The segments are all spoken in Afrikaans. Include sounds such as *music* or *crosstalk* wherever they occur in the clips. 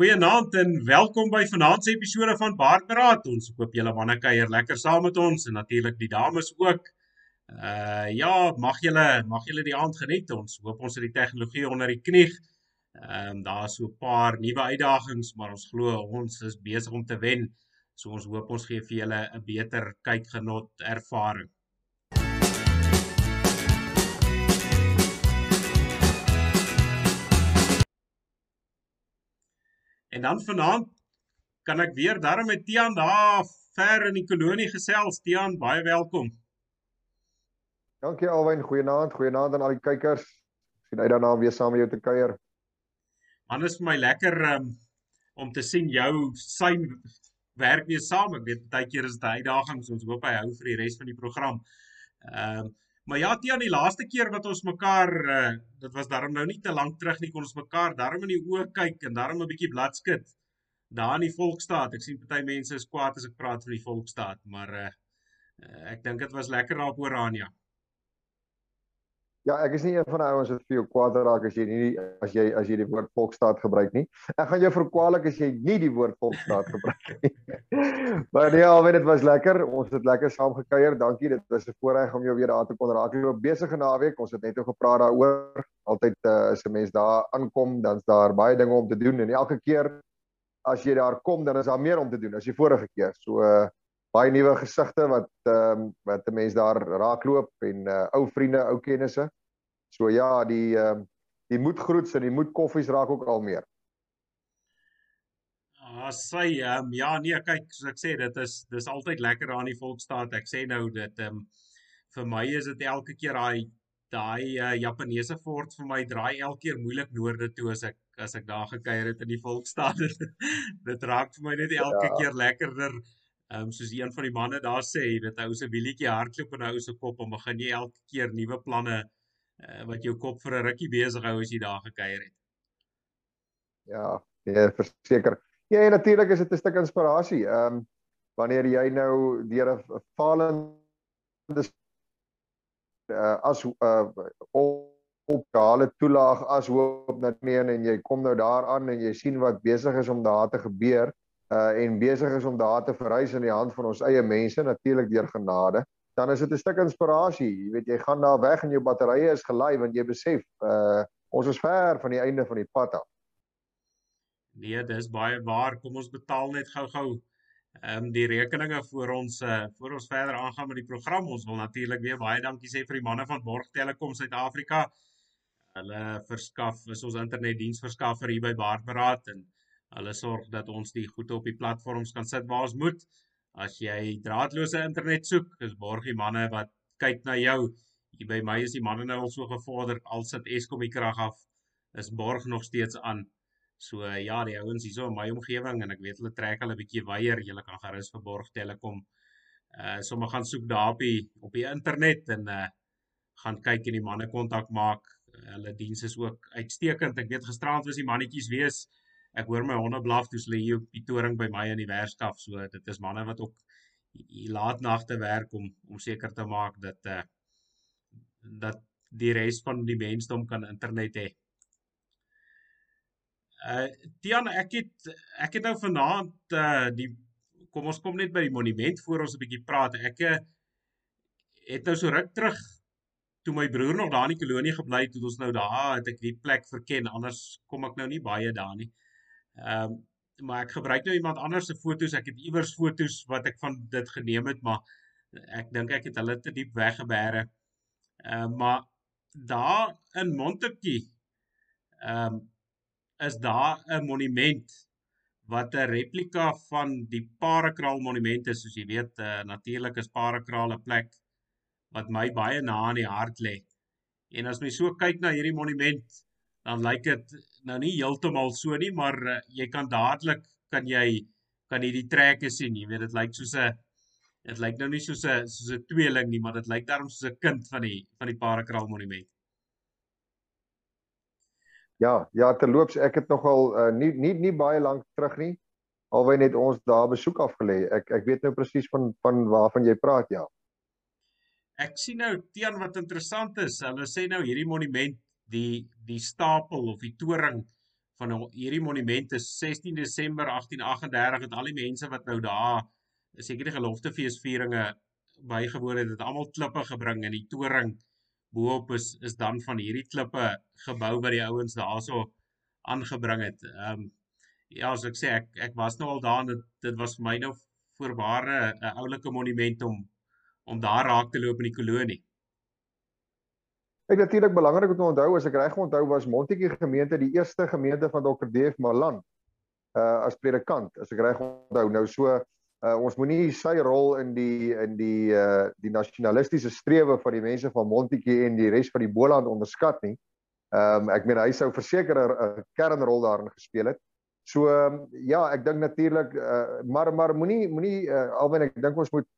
Goeienaand en welkom by vanaand se episode van Baardberaad. Ons hoop julle manne kuier lekker saam met ons en natuurlik die dames ook. Uh ja, mag julle mag julle die aand geniet. Ons hoop ons het die tegnologie onder die knie. Ehm um, daar's so 'n paar nuwe uitdagings, maar ons glo ons is besig om te wen. So ons hoop ons gee vir julle 'n beter kykgenot ervaring. En dan vanaand kan ek weer daarom met Tiaan daar ver in die kolonie gesels. Tiaan, baie welkom. Dankie Alwyn, goeienaand, goeienaand aan al die kykers. Sien uit daarna om weer saam met jou te kuier. Man is vir my lekker um, om te sien jou syn werk weer saam. Ek weet baie keer is dit 'n uitdaging, so ons hoop hy hou vir die res van die program. Ehm um, Maar ja, Tia, die laaste keer wat ons mekaar uh, dit was daarom nou nie te lank terug nie kon ons mekaar daarom in die oë kyk en daarom 'n bietjie bladskit daar in die Volksstaat. Ek sien party mense is kwaad as ek praat van die Volksstaat, maar uh, ek dink dit was lekker daar op Orania. Ja, ek is nie een van die ouens wat vir jou kwaad raak as jy nie as jy as jy die woord volksstaat gebruik nie. Ek gaan jou verkwalik as jy nie die woord volksstaat *laughs* gebruik nie. maar nee, alweer dit was lekker. Ons het lekker saam gekuier. Dankie. Dit was 'n voorreg om jou weer daar te kon raak. Ek loop besige naweek. Ons het net oor gepraat daaroor. Altyd uh, as 'n mens daar aankom, dan's daar baie dinge om te doen en elke keer as jy daar kom, dan is daar meer om te doen as die vorige keer. So uh, baie nuwe gesigte wat ehm um, wat 'n mens daar raakloop en uh, ou vriende, ou kennisse. So ja, die ehm uh, die moedgroets en die moedkoffies raak ook al meer. Ah, sê ehm um, ja, nee, kyk, soos ek sê, dit is dis altyd lekker aan die Volksstaat. Ek sê nou dit ehm um, vir my is dit elke keer daai daai uh, Japaneese fort vir my draai elke keer moeilik noorde toe as ek as ek daar gekuier het in die Volksstaat. *laughs* dit raak vir my net elke ja. keer lekkerder. Ehm um, soos een van die manne daar sê, jy weet ou se bietjie hardloop in 'n ou se kop en begin jy elke keer nuwe planne uh, wat jou kop vir 'n rukkie besig hou as jy daar gekuier het. Ja, nee, verseker. Ja, en natuurlik is dit 'n stuk inspirasie. Ehm um, wanneer jy nou deur 'n falende uh, as uh, op daale toelaag as hoop net meen en jy kom nou daaraan en jy sien wat besig is om daar te gebeur uh en besig is om daar te verhuis in die hand van ons eie mense natuurlik deur genade dan is dit 'n stuk inspirasie jy weet jy gaan daar weg en jou batterye is gelei want jy besef uh ons is ver van die einde van die pad af. Nee dis baie waar. Kom ons betaal net gou-gou ehm um, die rekeninge vir ons uh voor ons verder aangaan met die program. Ons wil natuurlik weer baie dankie sê vir die manne van Borg Telekom Suid-Afrika. Hulle verskaf is ons internetdiensverskaffer hier by Baardberaad en Hulle sorg dat ons die goed op die platforms kan sit waar ons moet. As jy draadloose internet soek, is Borgie manne wat kyk na jou. Hier by my is die manne nou al so gevorder al sit Eskom die krag af. Is Borg nog steeds aan. So ja, die ouens hierso in my omgewing en ek weet hulle trek al 'n bietjie weier. Jy kan gerus vir Borg Telekom uh sommer gaan soek daar op die op die internet en uh gaan kyk en die manne kontak maak. Uh, hulle diens is ook uitstekend. Ek weet gisterand was die mannetjies wees ek hoor my honde blaf toe hulle hier op die toring by my in die werkskaf. So dit is manne wat ook laat nagte werk om om seker te maak dat uh dat die res van die mensdom kan internet hê. Uh Tian, ek het ek het nou vanaand uh die kom ons kom net by die monument voor ons 'n bietjie praat. Ek het nou so ruk terug toe my broer nog daar in die kolonie gebly het, het ons nou daar het ek die plek verken. Anders kom ek nou nie baie daar nie. Ehm um, maar ek gebruik nou iemand anders se fotos. Ek het iewers fotos wat ek van dit geneem het, maar ek dink ek het hulle te diep weggebere. Ehm uh, maar daar in Montetjie ehm um, is daar 'n monument wat 'n replika van die Parekraal monument is, soos jy weet, uh, natuurlik is Parekraal 'n plek wat my baie na in die hart lê. En as mens so kyk na hierdie monument, dan lyk dit nou nie heeltemal so nie, maar uh, jy kan dadelik kan jy kan jy die trekke sien, jy weet dit lyk soos 'n dit lyk nou nie soos 'n soos 'n tweeling nie, maar dit lyk daarom soos 'n kind van die van die Parakraal monument. Ja, ja, terloops ek het nogal uh, nie nie nie baie lank terug nie alwy net ons daar besoek afgelê. Ek ek weet nou presies van van waarvan jy praat, ja. Ek sien nou teen wat interessant is. Hulle sê nou hierdie monument die die stapel of die toring van hierdie monument is 16 Desember 1838 het al die mense wat nou daar seker die geloftefeesvieringe bygewoon het, het almal klippe gebring in die toring boop is is dan van hierdie klippe gebou wat die ouens daarso aangebring het. Ehm um, ja, as ek sê ek ek was nou al daar en dit dit was vir my nou voorware 'n oulike monument om om daar raak te loop in die kolonie. Ek natuurlik belangrik om te onthou as ek reg onthou was Montetjie gemeente die eerste gemeente van Dr. D.F. Malan uh as predikant as ek reg onthou nou so uh ons moenie sy rol in die in die uh die nasionalistiese strewe van die mense van Montetjie en die res van die Boland onderskat nie. Ehm um, ek meen hy sou verseker 'n kernrol daarin gespeel het. So um, ja, ek dink natuurlik uh maar maar moenie moenie uh, alwen ek dink ons moet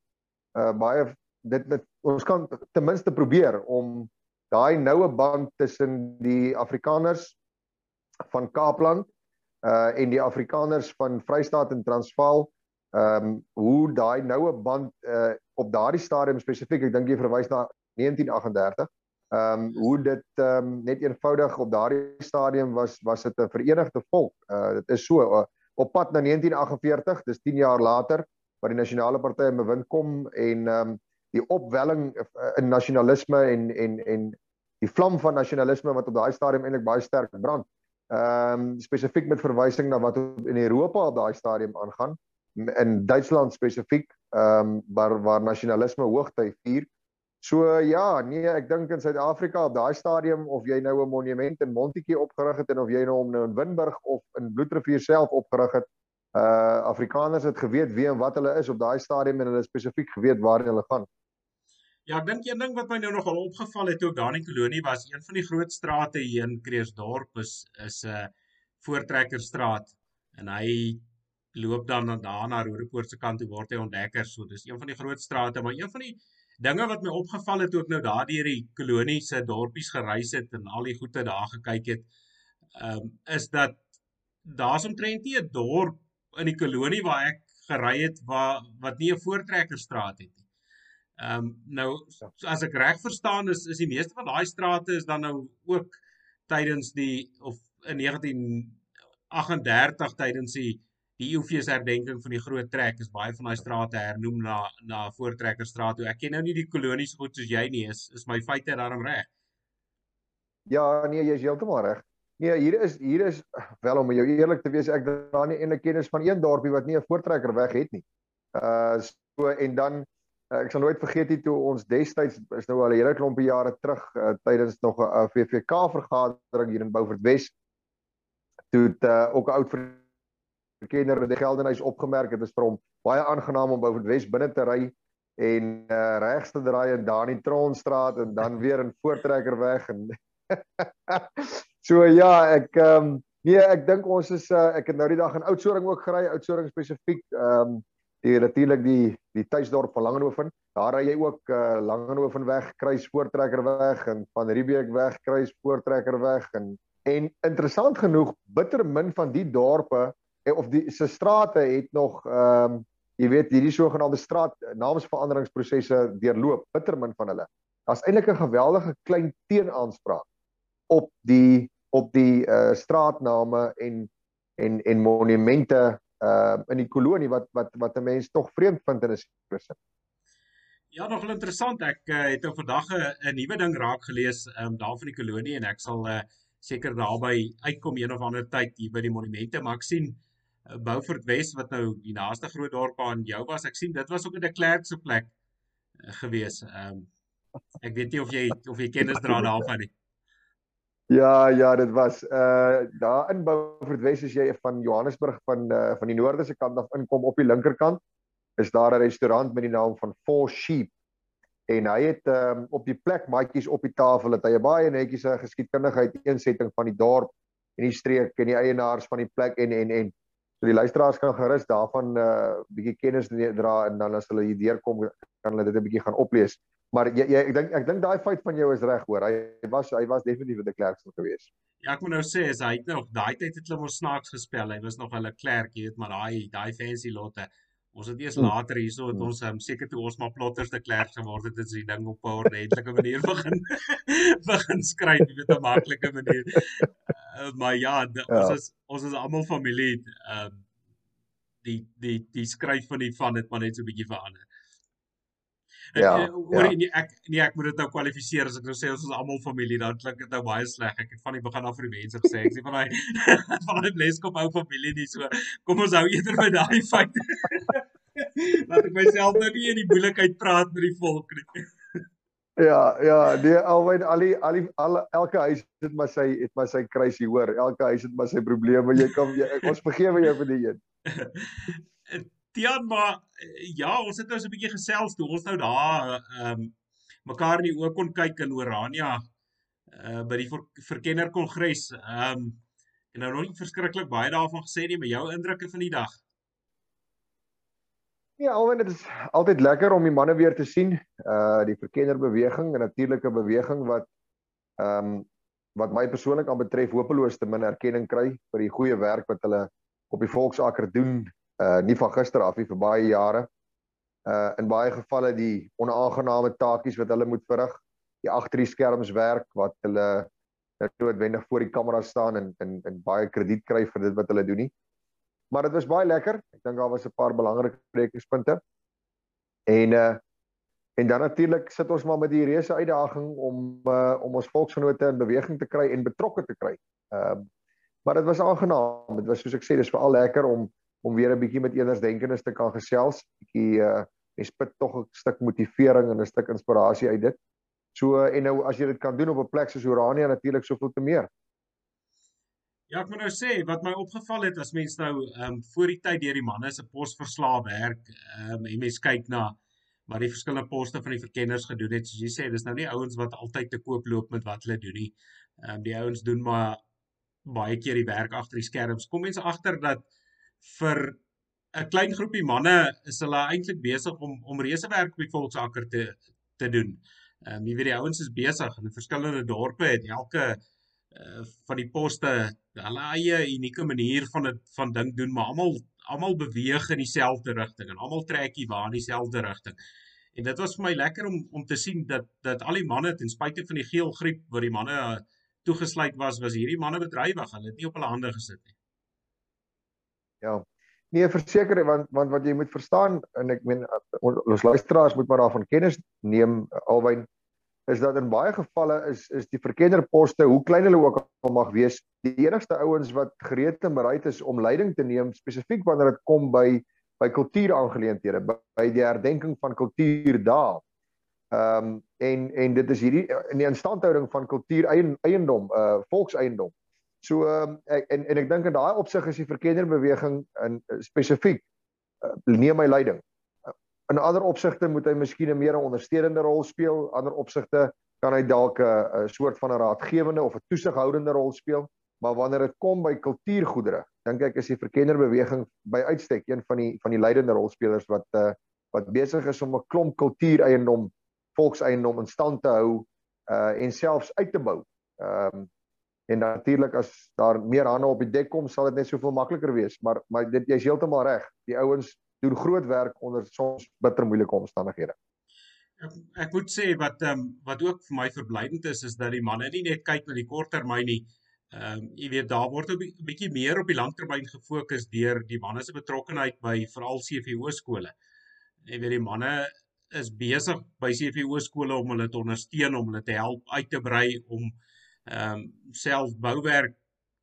uh baie dit dit ons kan ten minste probeer om daai noue band tussen die Afrikaners van Kaapland uh en die Afrikaners van Vrystaat en Transvaal ehm um, hoe daai noue band uh op daardie stadium spesifiek ek dink jy verwys na 1938 ehm um, hoe dit ehm um, net eenvoudig op daardie stadium was was dit 'n verenigde volk. Uh dit is so uh, op pad na 1948, dis 10 jaar later wat die nasionale party in bewind kom en ehm um, die opwelling uh, in nasionalisme en en en die vlam van nasionalisme wat op daai stadium eintlik baie sterk brand. Ehm um, spesifiek met verwysing na wat in Europa op daai stadium aangaan in Duitsland spesifiek ehm um, waar waar nasionalisme hoogtyd vier. So ja, nee, ek dink in Suid-Afrika op daai stadium of jy nou 'n monument in Montetjie opgerig het en of jy nou hom nou in Winburg of in Bloedrivier self opgerig het, uh Afrikaners het geweet wie en wat hulle is op daai stadium en hulle spesifiek geweet waar hulle gaan. Ja, ek dink een ding wat my nou nogal opgeval het toe ek daar in die kolonie was, een van die groot strate hier in Kreersdorp is is 'n uh, Voortrekkerstraat en hy loop dan daar na Rodepoort se kant toe word hy ontdekker. So dis een van die groot strate, maar een van die dinge wat my opgeval het toe ek nou daar deur die kolonie se dorpies gereis het en al die goede daar gekyk het, um, is dat daar's omtrent nie 'n dorp in die kolonie waar ek gery het waar wat nie 'n Voortrekkerstraat het nie. Ehm um, nou ja. as ek reg verstaan is is die meeste van daai strate is dan nou ook tydens die of in 1938 tydens die die Eufees herdenking van die groot trek is baie van daai strate hernoem na na Voortrekkerstraat. Ek ken nou nie die kolonies goed soos jy nie. Is is my feite daarom reg? Ja, nee, jy is heeltemal reg. Nee, hier is hier is wel om jou eerlik te wees, ek dra nie enige kennis van een dorpie wat nie 'n voortrekker weg het nie. Uh so en dan ek sal nooit vergeet nie toe ons destyds is nou al 'n hele klompie jare terug uh, tydens nog 'n uh, VVK vergadering hier in Beaufort Wes toe uh, ook 'n oud verkenner in die Geldenhuis opgemerk het is vir hom baie aangenaam om Beaufort Wes binne te ry en uh, regs te draai in Dani Tronstraat en dan weer in Voortrekker weg en *laughs* so ja ek um, nee ek dink ons is uh, ek het nou die dag in Oudtshoorn ook gery Oudtshoorn spesifiek um, die natuurlik die die tuisdorp van Langehoven. Daar ry jy ook uh, Langehoven weg, kruis Voortrekker weg en van Riebeek weg, kruis Voortrekker weg en en interessant genoeg bitter min van die dorpe eh, of die se strate het nog ehm um, jy weet hierdie sogenaamde straat naamsveranderingsprosesse deurloop, bitter min van hulle. Daar's eintlik 'n geweldige klein teenaanspraak op die op die uh, straatname en en en monumente uh in die kolonie wat wat wat 'n mens tog vreemd vind in 'n sekere Ja, nogal interessant. Ek uh, het nou vandag 'n nuwe ding raak gelees um daar van die kolonie en ek sal uh seker daarby uitkom een of ander tyd hier by die monumente, maar ek sien uh, Beaufort Wes wat nou die naaste groot dorp aan jou was. Ek sien dit was ook 'n de Klerk se plek uh, gewees. Um ek weet nie of jy of jy kennis dra daarvan nie. Ja, ja, dit was uh daar in Beaufort Wes as jy van Johannesburg van uh van die noorde se kant af inkom op die linkerkant is daar 'n restaurant met die naam van Four Sheep. En hy het um op die plek maatjies op die tafel het hy baie netjies 'n geskiedkundige uiteensetting van die dorp en die streek en die eienaars van die plek en en en so die luisteraars kan gerus daarvan 'n uh, bietjie kennis dra en dan as hulle hier deurkom kan hulle dit 'n bietjie gaan oplees. Maar jy, jy ek dink ek dink daai feit van jou is reg hoor. Hy was hy was definitief 'n klerksel geweest. Ja, ek moet nou sê as hy het nog daai tyd het hulle mos snaaks gespel. Hy was nog 'n klerk, jy weet, maar daai daai fancy lotte. Ons het eers later hierso het ons um, seker toe ons maar plotters te klerk geword het, het ons die ding op 'n ordentlike manier *laughs* begin begin skryf, jy weet 'n maklike manier. Uh, maar ja, de, ja, ons is ons is almal familie. Ehm um, die die die skryf van die van dit maar net so 'n bietjie verander. *laughs* Ja. Hoor ja. nie ek nee ek moet dit nou kwalifiseer as ek nou sê ons is almal familie dan klink dit nou baie sleg. Ek het van die begin af vir die mense gesê ek sê van daai *laughs* van daai bleskop ou familie nie so. Kom ons hou eerder by daai feit. *laughs* Laat ek myself nou nie in die moeilikheid praat met die volk nie. Ja, ja, nee, alwen al die al die al elke huis het maar sy het maar sy kruisie hoor. Elke huis het maar sy probleme. Jy kom jy, ons vergewe jou vir die een. Tiaan maar eh, ja, ons het nou so 'n bietjie gesels toe. Ons nou daar ehm um, mekaar in die oë kon kyk in Orania uh by die verkenner kongres. Ehm um, en nou nog nie verskriklik baie daarvan gesê nie, maar jou indrukke van die dag. Ja, alwen dit is altyd lekker om die manne weer te sien. Uh die verkenner beweging, 'n natuurlike beweging wat ehm um, wat my persoonlik aan betref hopeloos te min erkenning kry vir die goeie werk wat hulle op die volksakker doen uh nie van gister af nie vir baie jare. Uh in baie gevalle die onaangename taakies wat hulle moet verrig, die agter die skerms werk wat hulle noodwendig voor die kamera staan en in in baie krediet kry vir dit wat hulle doen nie. Maar dit was baie lekker. Ek dink daar was 'n paar belangrike spreekingspunte. En uh en dan natuurlik sit ons maar met die reuse uitdaging om uh om ons volksgenote in beweging te kry en betrokke te kry. Ehm uh, maar dit was aangenaam. Dit was soos ek sê, dis veral lekker om om weer 'n bietjie met eenersdenkendes te kan gesels, bietjie uh mens put tog 'n stuk motivering en 'n stuk inspirasie uit dit. So en nou as jy dit kan doen op 'n plek soos Urania natuurlik soveel te meer. Ja, ek moet nou sê wat my opgeval het as mens nou ehm um, voor die tyd deur die manne se posverslae werk, ehm um, en mens kyk na wat die verskillende poste van die verkenners gedoen het, soos jy sê, dis nou nie ouens wat altyd te koop loop met wat hulle doen nie. Ehm um, die ouens doen maar baie keer die werk agter die skerms. Kom mense agter dat vir 'n klein groepie manne is hulle eintlik besig om om reusewerk op die volksakker te te doen. Ehm um, jy weet die ouens is besig in verskillende dorpe het elke uh, van die poste hulle eie unieke manier van dit van ding doen, maar almal almal beweeg in dieselfde rigting en almal trek hier waar in dieselfde rigting. En dit was vir my lekker om om te sien dat dat al die manne ten spyte van die geel griep waar die manne toegesluit was, was hierdie manne bedrywig. Hulle het nie op hulle hande gesit nie. Ja. Nee, verseker want want wat jy moet verstaan en ek meen ons luisteraars moet maar daarvan kennis neem albei is dat in baie gevalle is is die verkennerposte hoe klein hulle ook al mag wees die enigste ouens wat gereed en bereid is om leiding te neem spesifiek wanneer dit kom by by kultuuraangeleenthede by, by die herdenking van kultuur daar. Ehm um, en en dit is hierdie in die instandhouding van kultuur eiendom, uh volkseiendom. So um, ek, en en ek dink in daai opsig is die verkennerbeweging in uh, spesifiek uh, neem my leiding. Uh, in ander opsigte moet hy miskien 'n meer ondersteunende rol speel, ander opsigte kan hy dalk 'n soort van 'n raadgewende of 'n toesighoudende rol speel, maar wanneer dit kom by kultuurgoedere, dink ek is die verkennerbeweging by uitstek een van die van die leidende rolspelers wat uh, wat besig is om 'n klomp kultuureiendom, volkseiendom in stand te hou uh en selfs uit te bou. Ehm um, En natuurlik as daar meer hande op die dek kom, sal dit net soveel makliker wees, maar maar dit jy's heeltemal reg. Die ouens doen groot werk onder soms bitter moeilike omstandighede. Ek, ek moet sê wat ehm um, wat ook vir my verblydend is is dat die manne nie net kyk na die korttermyn nie. Ehm um, jy weet daar word 'n bietjie meer op die langtermyn gefokus deur die manne se betrokkenheid by veral CVO skole. Jy weet die manne is besig by CVO skole om hulle te ondersteun, om hulle te help uit te brei om ehm um, self bouwerk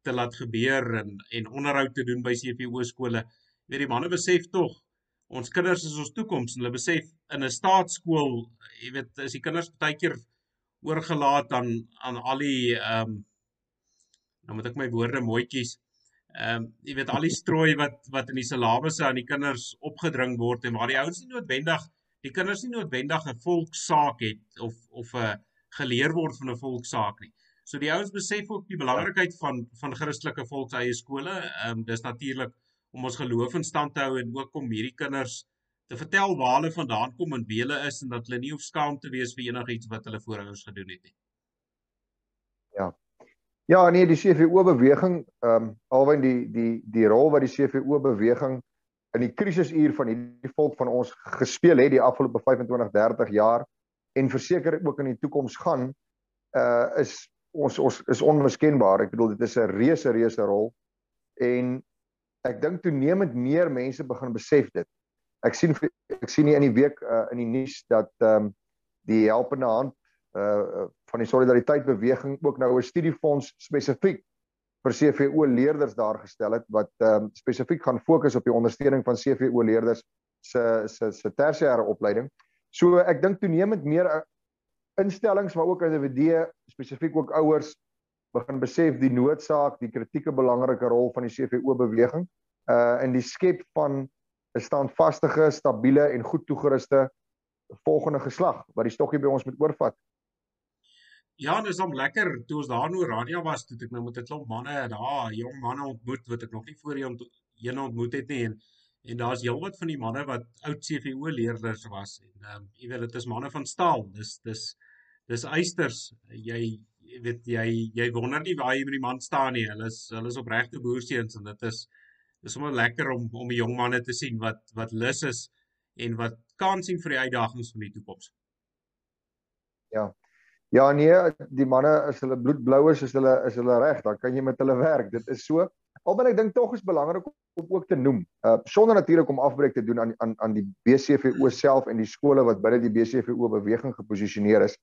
te laat gebeur en en onderhoud te doen by CPO skole. Weet die manne besef tog ons kinders is ons toekoms en hulle besef in 'n staatskool, jy weet, is die kinders baie keer oorgelaat aan aan al die ehm um, nou moet ek my woorde mooi kies. Ehm um, jy weet al die strooi wat wat in die silabus aan die kinders opgedring word en waar die ouens nie noodwendig die kinders nie noodwendig 'n volkssaak het of of 'n geleer word van 'n volkssaak nie. So die ouens besef ook die belangrikheid van van Christelike volkseie skole. Ehm um, dis natuurlik om ons geloof in stand te hou en ook om hierdie kinders te vertel waar hulle vandaan kom en wie hulle is en dat hulle nie hoef skaam te wees vir enigiets wat hulle voorouers gedoen het nie. Ja. Ja, nee, die CVO beweging, ehm um, alwen die die die rol wat die CVO beweging in die krisisuur van hierdie volk van ons gespeel het die afgelope 25 30 jaar en verseker ook in die toekoms gaan uh is ons ons is onmiskenbaar. Ek bedoel dit is 'n reuse reuse rol en ek dink toenemend meer mense begin besef dit. Ek sien ek sien nie in die week uh, in die nuus dat ehm um, die helpende hand uh van die solidariteit beweging ook nou 'n studiefonds spesifiek vir CVO leerders daar gestel het wat ehm um, spesifiek gaan fokus op die ondersteuning van CVO leerders se se se tersiêre opleiding. So ek dink toenemend meer instellings maar ook individue spesifiek ook ouers begin besef die noodsaak, die kritieke belangrike rol van die CVO beweging uh in die skep van 'n standvastige, stabiele en goed toegeruste volgende geslag wat die stokkie by ons moet oorvat. Ja, dis hom lekker. Toe ons daar nou radio was, toe ek nou met 'n klomp manne daar, jong manne ontmoet wat ek nog nie voorheen een ontmoet het nie en en daar's heelwat van die manne wat oud CVO leerders was en ehm um, jy weet dit is manne van staal. Dis dis dis eisters. Jy weet jy jy wonder nie waar jy met die man staan nie. Hulle is hulle is opregte boerseuns en dit is dis sommer lekker om om die jong manne te sien wat wat lus is en wat kan sien vir die uitdagings van die toekoms. Ja. Ja nee, die manne as hulle bloedblou is, is hulle is hulle reg, dan kan jy met hulle werk. Dit is so. Albei ek dink tog is belangrik om ook te noem. Uh sonder natuurlik om afbreek te doen aan aan aan die BCVO self en die skole wat binne die BCVO beweging geposisioneer is.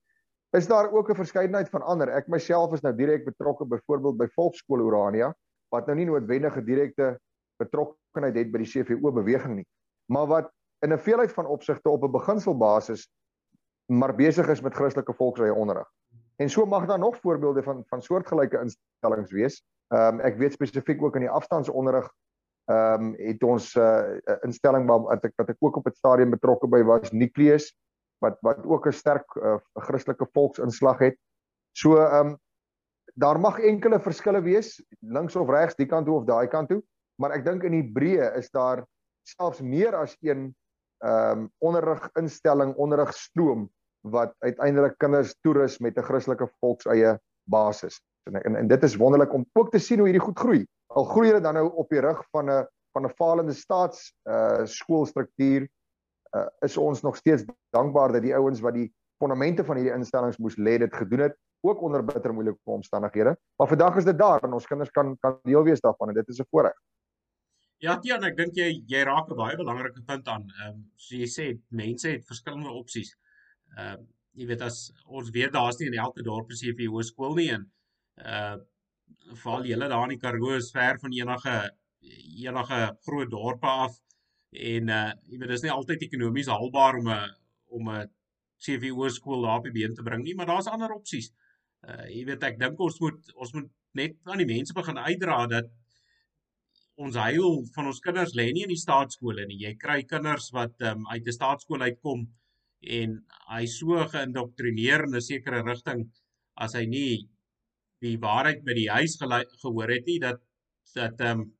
Is daar ook 'n verskeidenheid van ander. Ek myself is nou direk betrokke byvoorbeeld by Volksskool Urania wat nou nie noodwendige direkte betrokkeheid het by die CVO beweging nie, maar wat in 'n veelheid van opsigte op 'n beginselbasis maar besig is met Christelike volksrye onderrig. En so mag daar nog voorbeelde van van soortgelyke instellings wees. Ehm um, ek weet spesifiek ook in die afstandsonderrig ehm um, het ons 'n uh, instelling wat ek wat ek ook op het stadium betrokke by was Nucleus wat wat ook 'n sterk uh, Christelike volksinslag het. So ehm um, daar mag enkele verskille wees links of regs, die kant toe of daai kant toe, maar ek dink in die breë is daar selfs meer as een ehm um, onderrig instelling, onderrig stroom wat uiteindelik kinders toerus met 'n Christelike volkseie basis. En, en en dit is wonderlik om ook te sien hoe hierdie goed groei. Al groei hulle dan nou op die rug van 'n van 'n falende staats uh skoolstruktuur uh is ons nog steeds dankbaar dat die ouens wat die fondamente van hierdie instellings moes lê dit gedoen het ook onder bitter moeilike omstandighede. Maar vandag is dit daar en ons kinders kan kan deel wees daarvan en dit is 'n voorreg. Ja, Tiaan, ek dink jy jy raak 'n baie belangrike punt aan. Ehm um, so jy sê mense het verskillende opsies. Ehm uh, jy weet as ons weet daar's nie in elke dorp 'n CVO skool nie en uh val julle daar in die Karoo is ver van enige enige groot dorpe af en uh jy weet dis nie altyd ekonomies haalbaar om 'n om 'n CVO skool daar op die been te bring nie, maar daar's ander opsies. Uh jy weet ek dink ons moet ons moet net aan die mense begin uitdra dat ons heil van ons kinders lê nie in die staatskole nie. Jy kry kinders wat um, uit 'n staatskool uitkom en hy so geïndoktrineer in 'n sekere rigting as hy nie die waarheid by die huis gehoor het nie dat dat ehm um,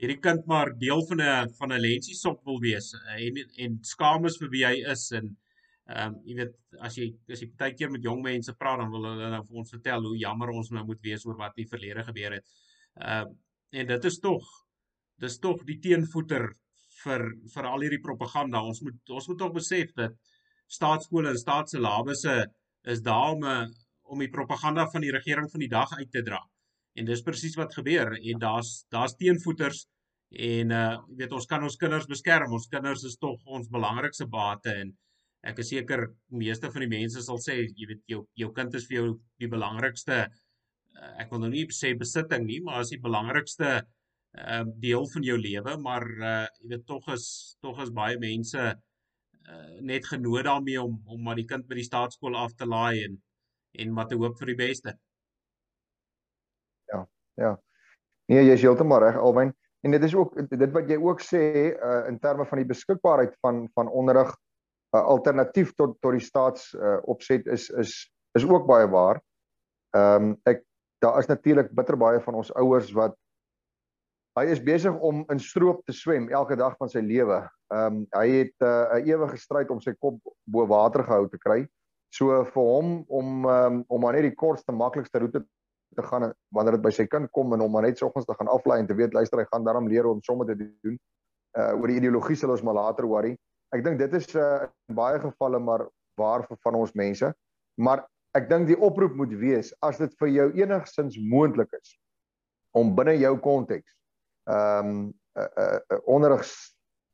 hierdie kind maar deel van 'n van 'n lensiesop wil wees en en skaam is vir wie hy is en ehm um, jy weet as jy as jy baie keer met jong mense praat dan wil hulle nou vir ons vertel hoe jammer ons nou moet wees oor wat in die verlede gebeur het. Ehm uh, en dit is tog dis tog die teenvoeter vir vir al hierdie propaganda. Ons moet ons moet tog besef dat staatskole en staatselabusse is daar om eh, om die propaganda van die regering van die dag uit te dra. En dis presies wat gebeur en daar's daar's teenvoeters en uh jy weet ons kan ons kinders beskerm. Ons kinders is tog ons belangrikste bate en ek is seker meeste van die mense sal sê jy weet jou jou kind is vir jou die belangrikste uh, ek wil nou nie sê besitting nie, maar as die belangrikste ehm uh, deel van jou lewe, maar uh jy weet tog is tog is baie mense uh net genooi daarmee om om maar die kind by die staatskool af te laai en en maar te hoop vir die beste. Ja. Nee, jy is heeltemal reg Alwyn. En dit is ook dit wat jy ook sê uh in terme van die beskikbaarheid van van onderrig uh, alternatief tot tot die staats uh opset is is is ook baie waar. Ehm um, ek daar is natuurlik bitter baie van ons ouers wat Hy is besig om in stroop te swem elke dag van sy lewe. Ehm um, hy het 'n uh, ewige stryd om sy kop bo water gehou te kry. So vir hom om um, om maar net die kortste maklikste roete te gaan wanneer dit by sy kind kom en om maar net soggens te gaan aflaai en te weet luister hy gaan daarom leer om somme te doen uh oor die ideologie sal ons maar later worry. Ek dink dit is uh in baie gevalle maar waar vir van ons mense. Maar ek dink die oproep moet wees as dit vir jou enigstens moontlik is om binne jou konteks ehm um, 'n uh, uh, uh, onderrigs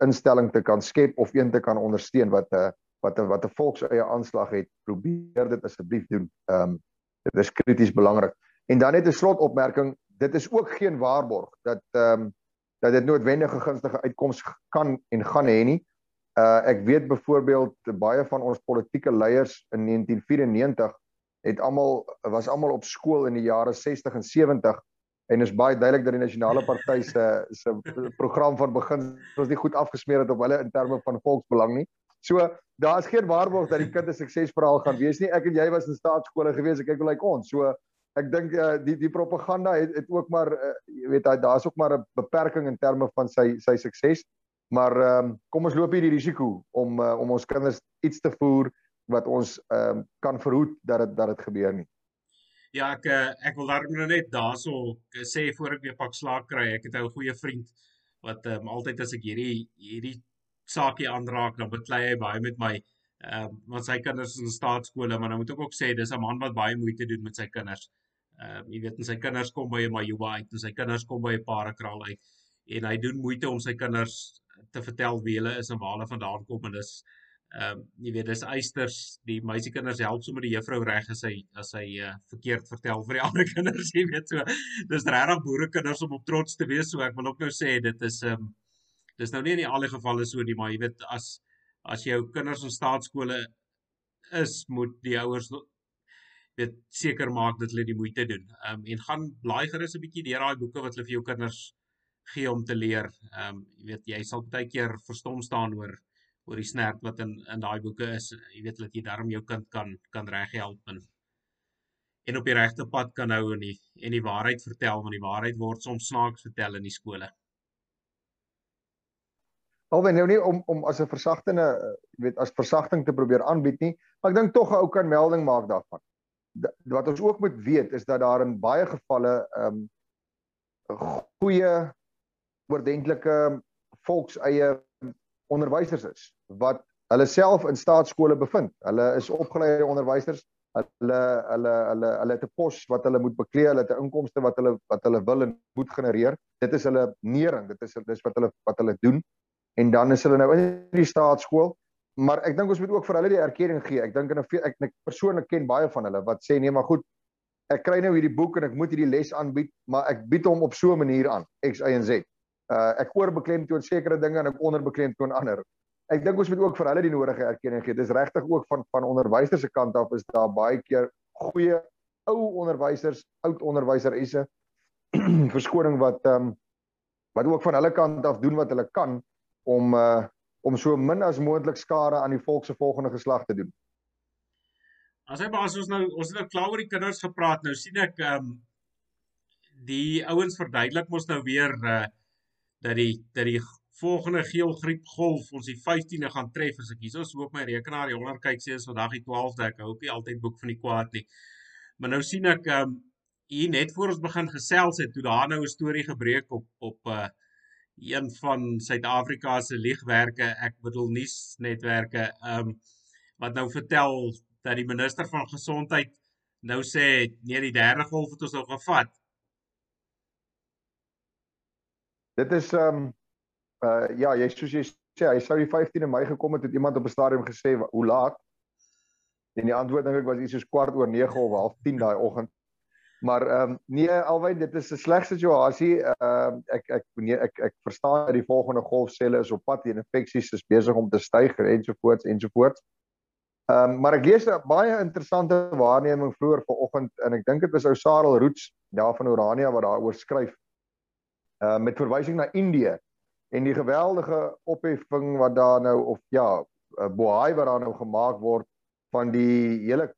instelling te kan skep of een te kan ondersteun wat 'n uh, wat 'n wat 'n volkseie aanslag het, probeer dit asseblief doen. Ehm um, dit is krities belangrik. En dan net 'n slotopmerking, dit is ook geen waarborg dat ehm um, dat dit noodwendige gunstige uitkomste kan en gaan hê nie. Uh ek weet byvoorbeeld baie van ons politieke leiers in 1994 het almal was almal op skool in die jare 60 en 70 en is baie duidelik dat die nasionale party *laughs* se se program van begin was nie goed afgesmeer het op hulle in terme van volksbelang nie. So daar is geen waarborg dat die kind 'n suksesverhaal gaan wees nie. Ek en jy was in staatskole gewees. Ek kyk hoe lyk ons. So ek dink uh, die die propaganda het het ook maar uh, jy weet daar's ook maar 'n beperking in terme van sy sy sukses. Maar ehm um, kom ons loop hier die risiko om uh, om ons kinders iets te voer wat ons ehm um, kan verhoed dat dit dat dit gebeur nie. Ja, ek ek wil daarom nou net daarso sê voor ek weer pak slaag kry. Ek het 'n goeie vriend wat ehm um, altyd as ek hierdie hierdie saakie aanraak, dan beklei hy baie met my. Ehm uh, want sy kinders is in staatskole, maar nou moet ek ook sê dis 'n man wat baie moeite doen met sy kinders. Ehm uh, jy weet, sy kinders kom by 'n Majuba uit, sy kinders kom by 'n Parakraal uit en hy doen moeite om sy kinders te vertel wie hulle is en waar hulle vandaan kom en dis ehm um, jy weet dis eisters die meisiekinders help sommer die juffrou reg as hy as hy uh, verkeerd vertel vir die *laughs* ander kinders jy weet so dis regtig boerekinders om op trots te wees so ek wil ook nou sê dit is ehm um, dis nou nie in die alle gevalle so nie, maar jy weet as as jou kinders in staatskole is, moet die ouers weet seker maak dat hulle die moeite doen. Ehm um, en gaan blaai gerus 'n bietjie deur daai boeke wat hulle vir jou kinders gee om te leer. Ehm um, jy weet jy sal baie keer verstom staan oor oor die snert wat in in daai boeke is. Jy weet dat jy daarom jou kind kan kan reghelp en en op die regte pad kan hou en die en die waarheid vertel want die waarheid word soms snaaks vertel in die skole. Alwen nou nie om om as 'n versagtende weet as versagting te probeer aanbied nie, maar ek dink tog 'n ou kan melding maak daarvan. Wat ons ook moet weet is dat daar in baie gevalle ehm um, goeie oordentlike volkseie onderwysers is wat hulle self in staatskole bevind. Hulle is opgeleide onderwysers. Hulle hulle hulle hulle het 'n pos wat hulle moet beklee, hulle het 'n inkomste wat hulle wat hulle wil en moet genereer. Dit is hulle nering, dit is dis wat hulle wat hulle doen en dan is hulle nou in die staatskool. Maar ek dink ons moet ook vir hulle die erkenning gee. Ek dink en ek, ek, persoonlik ken baie van hulle wat sê nee, maar goed. Ek kry nou hierdie boek en ek moet hierdie les aanbied, maar ek bied hom op so 'n manier aan, X Y en Z. Uh ek oorbeklemtoon sekere dinge en ek onderbeklemtoon ander. Ek dink ons moet ook vir hulle die nodige erkenning gee. Dis regtig ook van van onderwysers se kant af is daar baie keer goeie ou onderwysers, oud onderwyseresse *clears throat* verskoning wat ehm um, wat ook van hulle kant af doen wat hulle kan om uh om so min as moontlik skade aan die volk se volgende geslag te doen. As hy baas ons nou ons het nou klaar oor die kinders gepraat. Nou sien ek ehm um, die ouens verduidelik mos nou weer uh dat die dat die volgende geelgriep golf ons die 15de gaan tref as ek hierso so op my rekenaar die honder kyk sê is vandag die 12de ek hou ook nie altyd boek van die kwaad nie. Maar nou sien ek um, hier net voor ons begin gesels het toe daar nou 'n storie gebreek op op uh een van Suid-Afrika se liegwerke, ek bedoel nuusnetwerke, ehm um, wat nou vertel dat die minister van gesondheid nou sê nee die derde golf het ons nou gevat. Dit is ehm um, uh ja, jy soos jy sê, hy sou die 15de Mei gekom het, het iemand op 'n stadium gesê hoe laat? En die antwoord dink ek was iets soos kwart oor 9 of half 10 daai oggend. Maar ehm um, nee alwyn dit is 'n sleg situasie. Ehm uh, ek ek nee ek ek verstaan dat die volgende golfselle is op pad en infeksies is besig om te styg ensovoorts ensovoorts. Ehm um, maar ek lees 'n baie interessante waarneming vroeër vanoggend en ek dink dit was ou Sarel Roots daar van Orania wat daaroor skryf. Ehm uh, met verwysing na Indië en die geweldige opheffing wat daar nou of ja, uh, bohaai wat daar nou gemaak word van die hele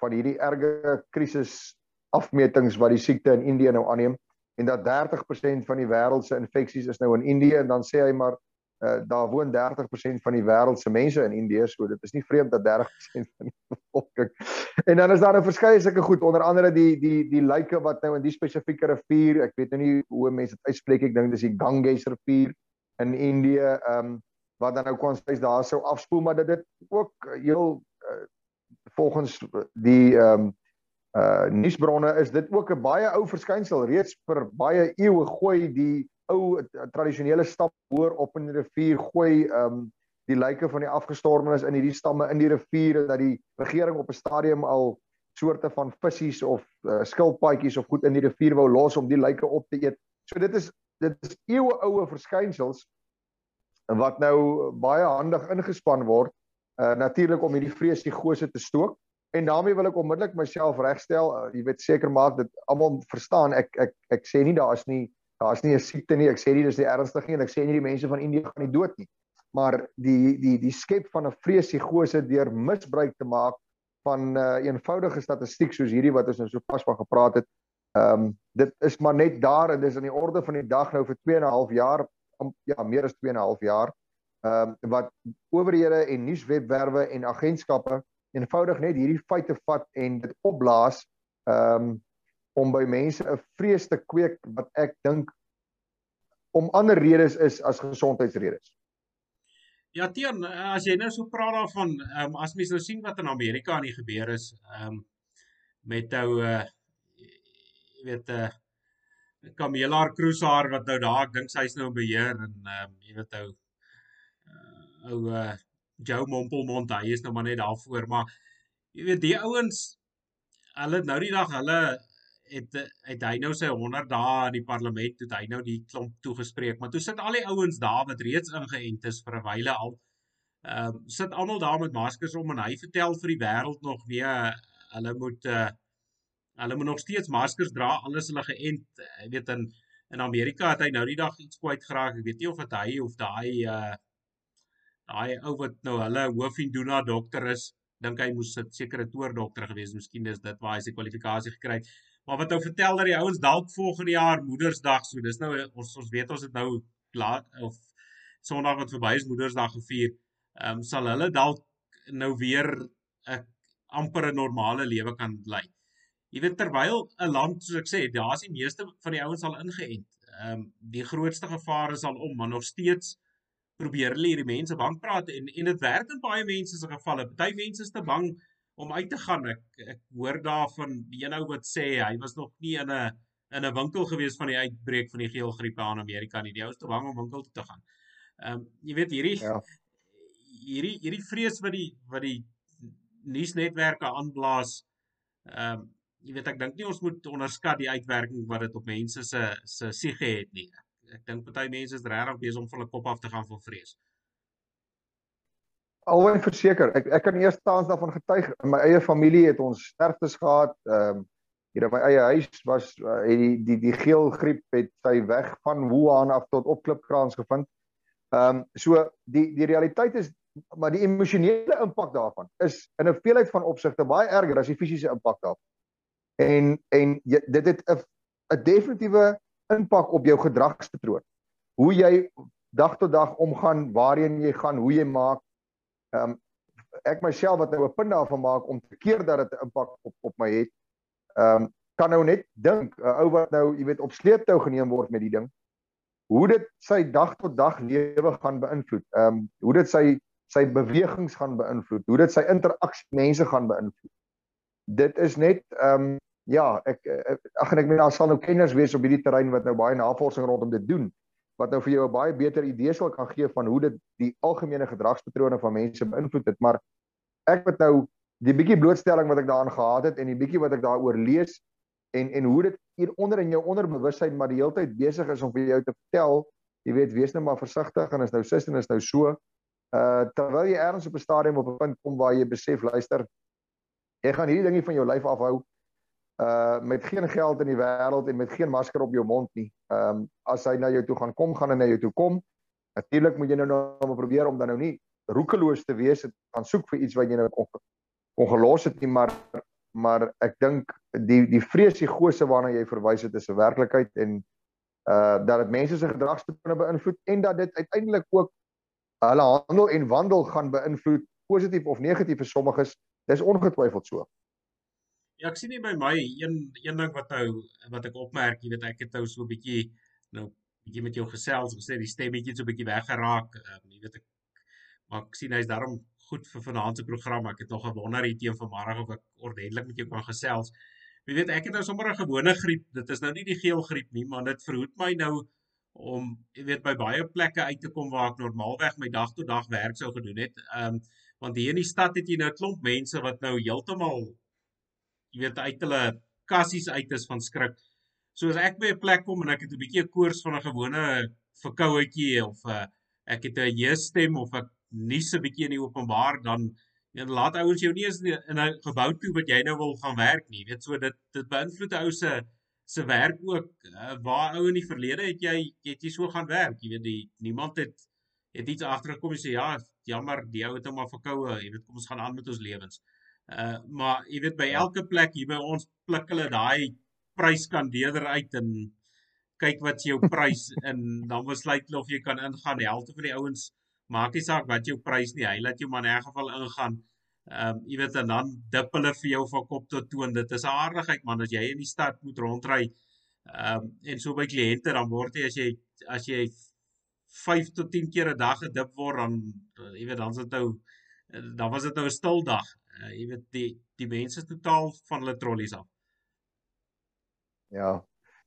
van hierdie erge krisis afmetings wat die siekte in Indië nou aanneem en dat 30% van die wêreld se infeksies is nou in Indië en dan sê hy maar uh, daar woon 30% van die wêreld se mense in Indië so dit is nie vreemd dat 30% van die bevolking en dan is daar 'n nou verskeie sulke goed onder andere die die die lyke wat nou in die spesifieke rivier ek weet nou nie hoe mense dit uitspreek ek dink dis die Ganges rivier in Indië ehm um, wat dan nou kon sê daar sou afspoel maar dit dit ook heel uh, volgens die ehm um, uh nuusbronne is dit ook 'n baie ou verskynsel reeds vir baie eeue gooi die ou tradisionele stap hoor op in die rivier gooi um, die lyke van die afgestorwenes in hierdie stamme in die rivier en dat die regering op 'n stadium al soorte van visse of uh, skilpaadjies of goed in die rivier wou los om die lyke op te eet. So dit is dit is eeue oue verskynsels wat nou baie handig ingespan word uh natuurlik om hierdie vreesigose te stook en daarmee wil ek onmiddellik myself regstel. Uh, jy weet seker maak dat almal verstaan. Ek ek ek sê nie daar is nie daar is nie 'n siekte nie. Ek sê nie dis nie ernstig nie en ek sê nie die mense van Indië gaan nie dood nie. Maar die die die skep van 'n vreesigose deur misbruik te maak van 'n uh, eenvoudige statistiek soos hierdie wat ons nou so pas van gepraat het. Ehm um, dit is maar net daar en dis in die orde van die dag nou vir 2 en 'n half jaar ja, meer as 2 en 'n half jaar. Ehm um, wat owerhede en nuuswebwerwe en agentskappe eenvoudig net hierdie feite vat en dit opblaas um, om by mense 'n vrees te kweek wat ek dink om ander redes is as gesondheidsredes. Ja, Tian, as jy nou so praat daarvan, um, as mens nou sien wat in Amerika aan die gebeur is, ehm um, met ou uh jy weet 'n uh, Kamelaar Kruisaar wat nou daar, ek dink sy's nou in beheer en ehm um, jy weet ou uh, ou uh, Joe Mompelmond, hy is nou maar net daarvoor, maar jy weet die ouens hulle nou die dag hulle het het hy nou sy 100 dae in die parlement toe hy nou die klomp toegespreek, maar toe sit al die ouens daar wat reeds ingeënt is vir 'n wyle al. Ehm um, sit almal daar met maskers om en hy vertel vir die wêreld nog weer hulle moet uh, Hulle moet nog steeds maskers dra alles hulle geënt. Jy weet in in Amerika het hy nou die dag iets kwyt geraak. Ek weet nie of dit hy of daai uh daai ou wat nou hulle hoofinduna dokter is, dink hy moes 'n sekere toer dokter gewees, miskien is dit waar hy sy kwalifikasie gekry het. Maar wat ou vertel dat die ouens dalk volgende jaar Moedersdag, so dis nou ons ons weet ons het nou laat of Sondag wat verby is Moedersdag gevier. Ehm um, sal hulle dalk nou weer 'n amper 'n normale lewe kan lei. Jy weet terwyl 'n land soos ek sê, daar's die meeste van die ouens al ingeënt. Ehm um, die grootste gevaar is al om, maar nog steeds probeer hulle hierdie mense bang praat en en dit werk in baie mense se gevalle. Party mense is te bang om uit te gaan. Ek ek hoor daarvan een ou wat sê hy was nog nie in 'n in 'n winkel gewees van die uitbreek van die geelgriep in Amerika nie. Die ou is te bang om winkel toe te gaan. Ehm um, jy weet hierdie ja. hierdie hierdie vrees wat die wat die nuusnetwerke aanblaas ehm um, jy weet ek dink nie ons moet onderskat die uitwerking wat dit op mense se se siege het nie. Ek dink party mense is regtig besig om van hulle kop af te gaan van vrees. Alwen verseker, ek ek kan eers taans daarvan getuig. In my eie familie het ons sterftes gehad. Ehm um, hier in my eie huis was uh, het die die die geel griep het sy weg van Wuhan af tot op Klipkraans gevind. Ehm um, so die die realiteit is maar die emosionele impak daarvan is in 'n veelheid van opsigte baie erger as die fisiese impak daarvan en en jy, dit het 'n 'n definitiewe impak op jou gedragspatroon. Hoe jy dag tot dag omgaan, waarheen jy gaan, hoe jy maak. Ehm um, ek myself wat nou 'n punt daarvan maak om te keer dat dit 'n impak op op my het. Ehm um, kan nou net dink 'n ou wat nou, jy weet, op sleeptou geneem word met die ding. Hoe dit sy dag tot dag lewe gaan beïnvloed. Ehm um, hoe dit sy sy bewegings gaan beïnvloed, hoe dit sy interaksie mense gaan beïnvloed. Dit is net ehm um, ja, ek ag en ek meen daar sal nou kenners wees op hierdie terrein wat nou baie navorsing rondom dit doen wat nou vir jou 'n baie beter idee sal kan gee van hoe dit die algemene gedragspatrone van mense beïnvloed het, maar ek het nou die bietjie blootstelling wat ek daaraan gehad het en die bietjie wat ek daaroor lees en en hoe dit hier onder in jou onderbewussyn maar die hele tyd besig is om vir jou te vertel, jy weet, wees nou maar versigtig en is nou sis en is nou so. Uh terwyl jy ergens op 'n stadium op 'n punt kom waar jy besef, luister, jy gaan hierdie dingie van jou lyf afhou uh met geen geld in die wêreld en met geen masker op jou mond nie. Ehm um, as hy na jou toe gaan kom, gaan hy na jou toe kom. Natuurlik moet jy nou nou probeer om dan nou nie roekeloos te wees en gaan soek vir iets wat jy nou kon kon gelos het nie, maar maar ek dink die die vreesigose waarna jy verwys het is 'n werklikheid en uh dat dit mense se gedragspatrone beïnvloed en dat dit uiteindelik ook hulle handel en wandel gaan beïnvloed positief of negatief vir sommiges. Dis ongetwyfeld so. Ja, ek sien nie by my een een ding wat nou wat ek opmerk, jy weet ek het nou so 'n bietjie nou bietjie met jou gesels, gesê die stemmetjie so 'n bietjie weggeraak. Ehm um, jy weet ek maar ek sien hy's daarom goed vir vanaand se program. Ek het nog gewonder hier teen vanmôre of ek ordentlik met jou kan gesels. Jy weet ek het nou sommer 'n gewone griep. Dit is nou nie die geel griep nie, maar dit verhoed my nou om jy weet by baie plekke uit te kom waar ek normaalweg my dag tot dag werk sou gedoen het. Ehm um, want hier in die stad het jy nou 'n klomp mense wat nou heeltemal jy weet uit hulle kassies uit is van skrik. So as ek by 'n plek kom en ek het 'n bietjie 'n koors van 'n gewone verkouetjie of 'n uh, ek het 'n jeesstem of ek nuus 'n bietjie in die openbaar dan en laat ouens jou nie eens in 'n gebou toe wat jy nou wil gaan werk nie. Jy weet so dit dit beïnvloed ou se se werk ook. Uh, waar ou in die verlede het jy het jy so gaan werk. Jy weet die niemand het het iets agtergekom en sê ja, jammer, die ou het hom maar verkoue. Jy weet kom ons gaan aan met ons lewens. Uh maar jy weet by ja. elke plek hier by ons pluk hulle daai pryskandeerder uit en kyk wat jou prys *laughs* en dan besluit hulle of jy kan ingaan. Die helfte van die ouens maak nie saak wat jou prys nie. Hy laat jou maar in 'n geval ingaan. Ehm um, jy weet en dan dip hulle vir jou van kop tot toe en dit is 'n aardigheid man as jy in die stad moet rondry. Ehm um, en so by kliënte dan word jy as jy as jy 5 tot 10 keer 'n dag gedip word dan jy weet dan is dit nou dan was dit nou 'n stil dag. Uh, jy weet die die mense totaal van hulle trollies af. Ja.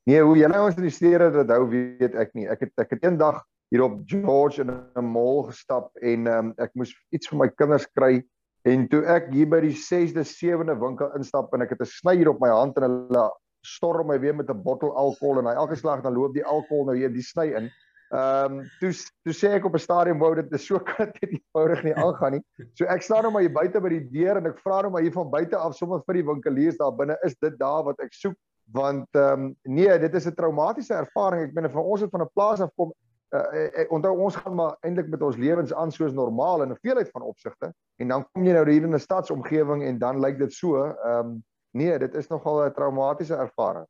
Nee, hoe julle ons in die stede dit hou, weet ek nie. Ek het ek het eendag hier op George in 'n mall gestap en um, ek moes iets vir my kinders kry en toe ek hier by die 6de, 7de winkel instap en ek het 'n snyer op my hand en hulle storm my weer met 'n bottel alkohol en hy elke slag dan loop die alkohol nou hier die sny in. Ehm um, toe toe sê ek op 'n stadium wou dit is so *laughs* kat dit eenvoudig nie aangaan nie. So ek staan nou maar hier buite by die deur en ek vra nou maar hier van buite af sommer vir die winkeliers daar binne is dit daar wat ek soek want ehm um, nee, dit is 'n traumatiese ervaring. Ek meen vir ons het van 'n plaas af kom uh, uh, onthou ons gaan maar eintlik met ons lewens aan soos normaal in 'n veelheid van opsigte en dan kom jy nou hier in 'n stadsomgewing en dan lyk dit so. Ehm um, nee, dit is nogal 'n traumatiese ervaring.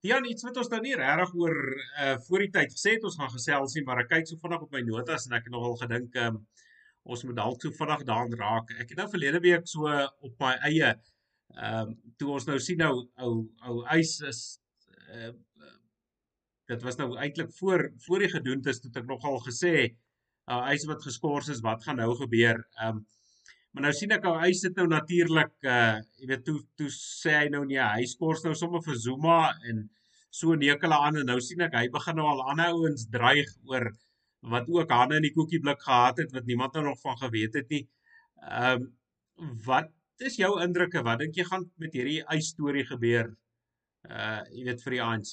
Dian iets wat ons nou nie regtig oor uh voor die tyd gesê het ons gaan gesels nie, maar ek kyk so vinnig op my notas en ek het nogal gedink um, ons moet dalk so vinnig daaraan raak. Ek het nou verlede week so op my eie Ehm um, toe ons nou sien nou ou ou ys is uh, dit was nou eintlik voor voor die gedoente is het ek nogal gesê uh, ys wat geskort is, wat gaan nou gebeur? Ehm um, maar nou sien ek ou ys het nou natuurlik uh jy weet toe toe sê hy nou nee, hy skors nou sommer vir Zuma en so neek hulle aan en nou sien ek hy begin nou al ander ouens dreig oor wat ook hande in die koekieblik gehad het wat niemand nou nog van geweet het nie. Ehm um, wat is jou indrukke? Wat dink jy gaan met hierdie eis storie gebeur? Uh jy weet vir die ANC.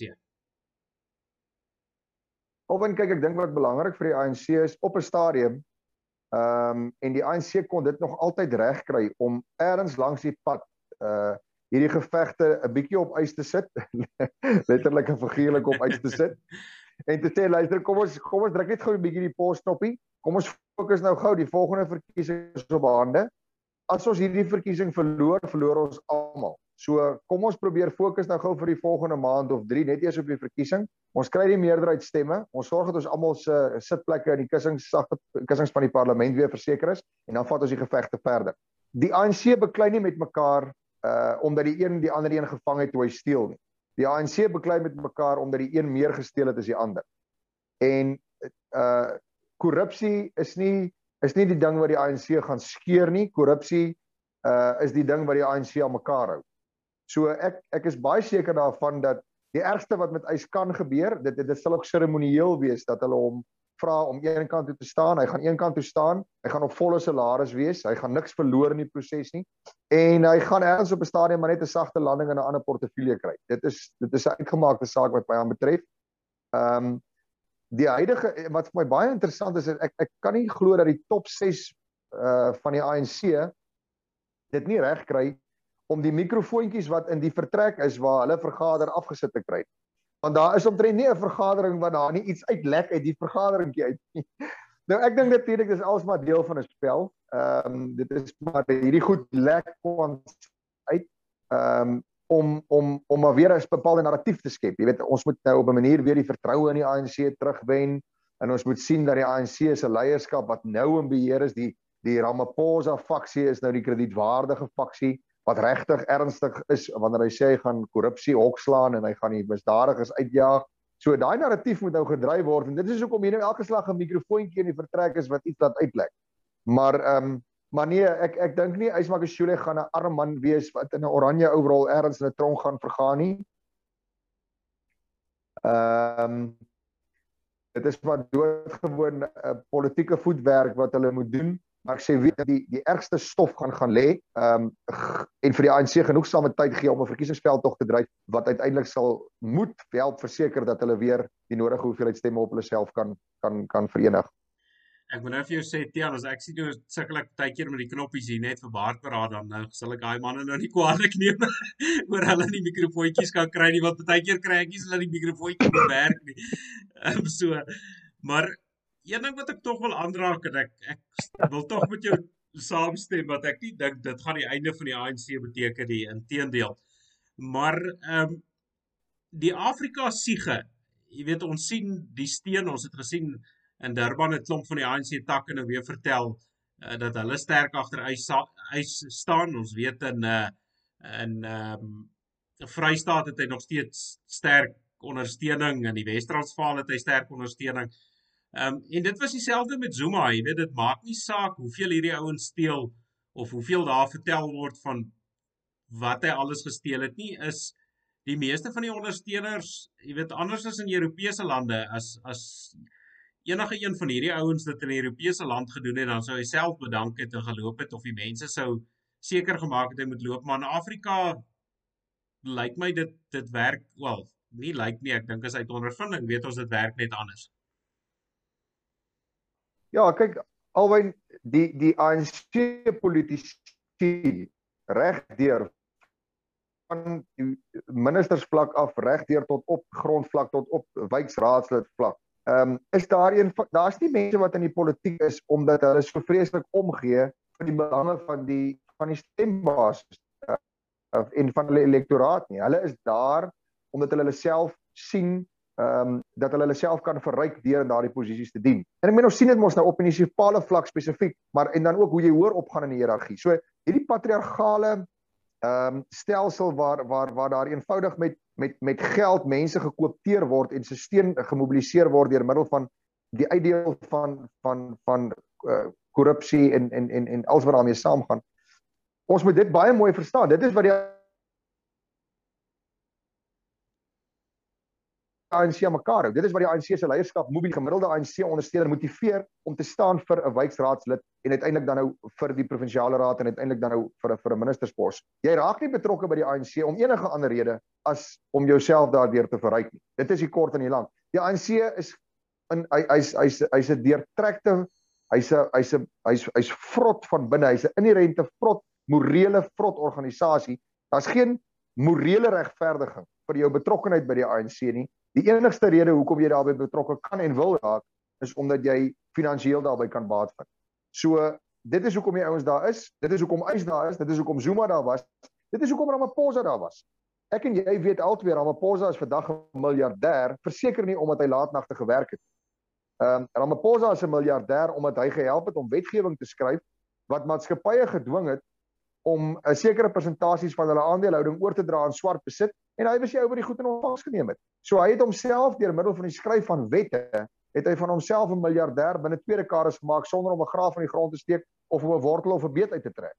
Opin kyk ek dink wat belangrik vir die ANC is op 'n stadium ehm um, en die ANC kon dit nog altyd regkry om eers langs die pad uh hierdie gevegte 'n bietjie op ys te sit *laughs* letterlik en figuurlik op ys te sit en te sê luister kom ons kom ons druk net gou 'n bietjie die pos knoppie kom ons fokus nou gou die volgende verkiesing is op hande as ons hierdie verkiesing verloor, verloor ons almal. So kom ons probeer fokus nou gou vir die volgende maand of 3 net eers op die verkiesing. Ons kry die meerderheid stemme. Ons sorg dat ons almal se sitplekke in die kussings kussings van die parlement weer verseker is en dan vat ons die gevegte verder. Die ANC beklei nie met mekaar uh omdat die een die ander een gevang het toe hy steel nie. Die ANC beklei met mekaar omdat die een meer gesteel het as die ander. En uh korrupsie is nie is nie die ding wat die ANC gaan skeer nie. Korrupsie uh is die ding wat die ANC aan mekaar hou. So ek ek is baie seker daarvan dat die ergste wat met Ys kan gebeur, dit dit sal ook seremonieel wees dat hulle hom vra om een kant toe te staan. Hy gaan een kant toe staan. Hy gaan op volle salaris wees. Hy gaan niks verloor in die proses nie. En hy gaan ergens op 'n stadium maar net 'n sagte landing in 'n ander portefeulje kry. Dit is dit is 'n uitgemaakte saak wat my aan betref. Ehm um, die huidige wat vir my baie interessant is ek ek kan nie glo dat die top 6 uh van die ANC dit nie reg kry om die mikrofoontjies wat in die vertrek is waar hulle vergader afgesit te kry. Want daar is omtrent nie 'n vergadering waar daar nie iets uitlek uit die vergaderingkie uit nie. *laughs* Nou ek dink natuurlik dis alsmaar deel van 'n spel. Ehm um, dit is maar hierdie goed lek kwant uit. Ehm um, om om om maar weer 'n bepaalde narratief te skep. Jy weet, ons moet nou op 'n manier weer die vertroue in die ANC terugwen en ons moet sien dat die ANC se leierskap wat nou in beheer is, die die Ramaphosa faksie is nou die kredietwaardige faksie wat regtig ernstig is wanneer hy sê hy gaan korrupsie hokslaan en hy gaan die misdadigers uitjaag So daai narratief moet nou gedryf word en dit is hoekom jy nou elke slag 'n mikrofoontjie in die vertrek is wat iets laat uitlek. Maar ehm um, maar nee, ek ek dink nie Ysmakashule gaan 'n arm man wees wat in 'n oranje overall ergens in 'n tronk gaan vergaan nie. Ehm um, dit is maar doodgewoon 'n uh, politieke voetwerk wat hulle moet doen maar ek sê weet die die ergste stof gaan gaan lê ehm um, en vir die ANC genoegsame tyd gee om 'n verkiesingsveld tog te dryf wat uiteindelik sal moet help verseker dat hulle weer die nodige hoeveelheid stemme op hulle self kan kan kan verenig. Ek moet nou vir jou sê Tiaan as ek sien hoe sukkel ek baie keer met die knoppies hier net vir baardberaad dan nou sal ek daai manne nou nie kwaadlik neem *laughs* oor hulle nie mikrofoontjies kan kry nie want baie keer kry ek nie hulle die mikrofoontjie werk nie. *laughs* Ehm um, so maar een ding wat ek tog wil aanraak en ek ek wil tog met jou saamstem wat ek nie dink dit gaan die einde van die ANC beteken nie inteendeel. Maar ehm um, die Afrika siege jy weet ons sien die steen ons het gesien in Durban het klomp van die ANC takke nou weer vertel uh, dat hulle sterk agter eis staan. Ons weet in uh, in ehm um, Vrystaat het hy nog steeds sterk ondersteuning en die Wes-Transvaal het hy sterk ondersteuning Ehm um, en dit was dieselfde met Zuma, jy weet dit maak nie saak hoeveel hierdie ouens steel of hoeveel daar vertel word van wat hy alles gesteel het nie is die meeste van die ondersteuners, jy weet anders as in Europese lande as as enige een van hierdie ouens dit in 'n Europese land gedoen het dan sou hy self bedank het en geloop het of die mense sou seker gemaak het hy moet loop. Maar in Afrika lyk my dit dit werk wel nie lyk nie ek dink as uit ondervinding weet ons dit werk net anders Ja, kyk, alwen die die ANC politici regdeur van die ministersvlak af regdeur tot op grondvlak tot op wijkraadslid vlak. Ehm um, is daar een daar's nie mense wat in die politiek is omdat hulle so vreeslik omgee vir die belange van die van die stembasis uh, en van hulle elektoraat nie. Hulle is daar omdat hulle hulle self sien ehm um, dat hulle hulle self kan verryk deur in daardie posisies te dien. En ek meen ons sien dit mos nou op munisipale vlak spesifiek, maar en dan ook hoe jy hoor opgaan in die hiërargie. So hierdie patriargale ehm um, stelsel waar waar waar daar eenvoudig met met met geld mense gekoopteer word en se steen gemobiliseer word deur middel van die uitdeel van van van uh, korrupsie en en en en alles wat daarmee saamgaan. Ons moet dit baie mooi verstaan. Dit is wat die ANC mekaar hou. Dit is wat die ANC se leierskap moet die gemiddelde ANC ondersteuner motiveer om te staan vir 'n wijkraadslid en uiteindelik dan nou vir die provinsiale raad en uiteindelik dan nou vir 'n vir 'n ministerspos. Jy raak nie betrokke by die ANC om enige ander rede as om jouself daardeur te verryk nie. Dit is die kort en die lank. Die ANC is in hy hy's hy's hy's 'n deurtrekte hy's 'n hy's 'n hy's hy's vrot van binne. Hy's 'n inherente vrot, morele vrot organisasie. Daar's geen morele regverdiging vir jou betrokkeheid by die ANC nie. Die enigste rede hoekom jy daarbey betrokke kan en wil raak is omdat jy finansiëel daarbey kan baat vind. So dit is hoekom die ouens daar is. Dit is hoekom Ys daar is. Dit is hoekom Zuma daar was. Dit is hoekom Ramaphosa daar was. Ek en jy weet altyd Ramaphosa is vandag 'n miljardêr, verseker nie omdat hy laatnagte gewerk het. Ehm um, Ramaphosa is 'n miljardêr omdat hy gehelp het om wetgewing te skryf wat maatskappye gedwing het om 'n sekere persentasies van hulle aandelehouding oor te dra aan swart besit en hy was die ou wat die goed in ontvangs geneem het. So hy het homself deur middel van die skryf van wette het hy van homself 'n miljardêr binne twee dekades gemaak sonder om 'n graaf van die grond te steek of om 'n wortel of 'n beet uit te trek.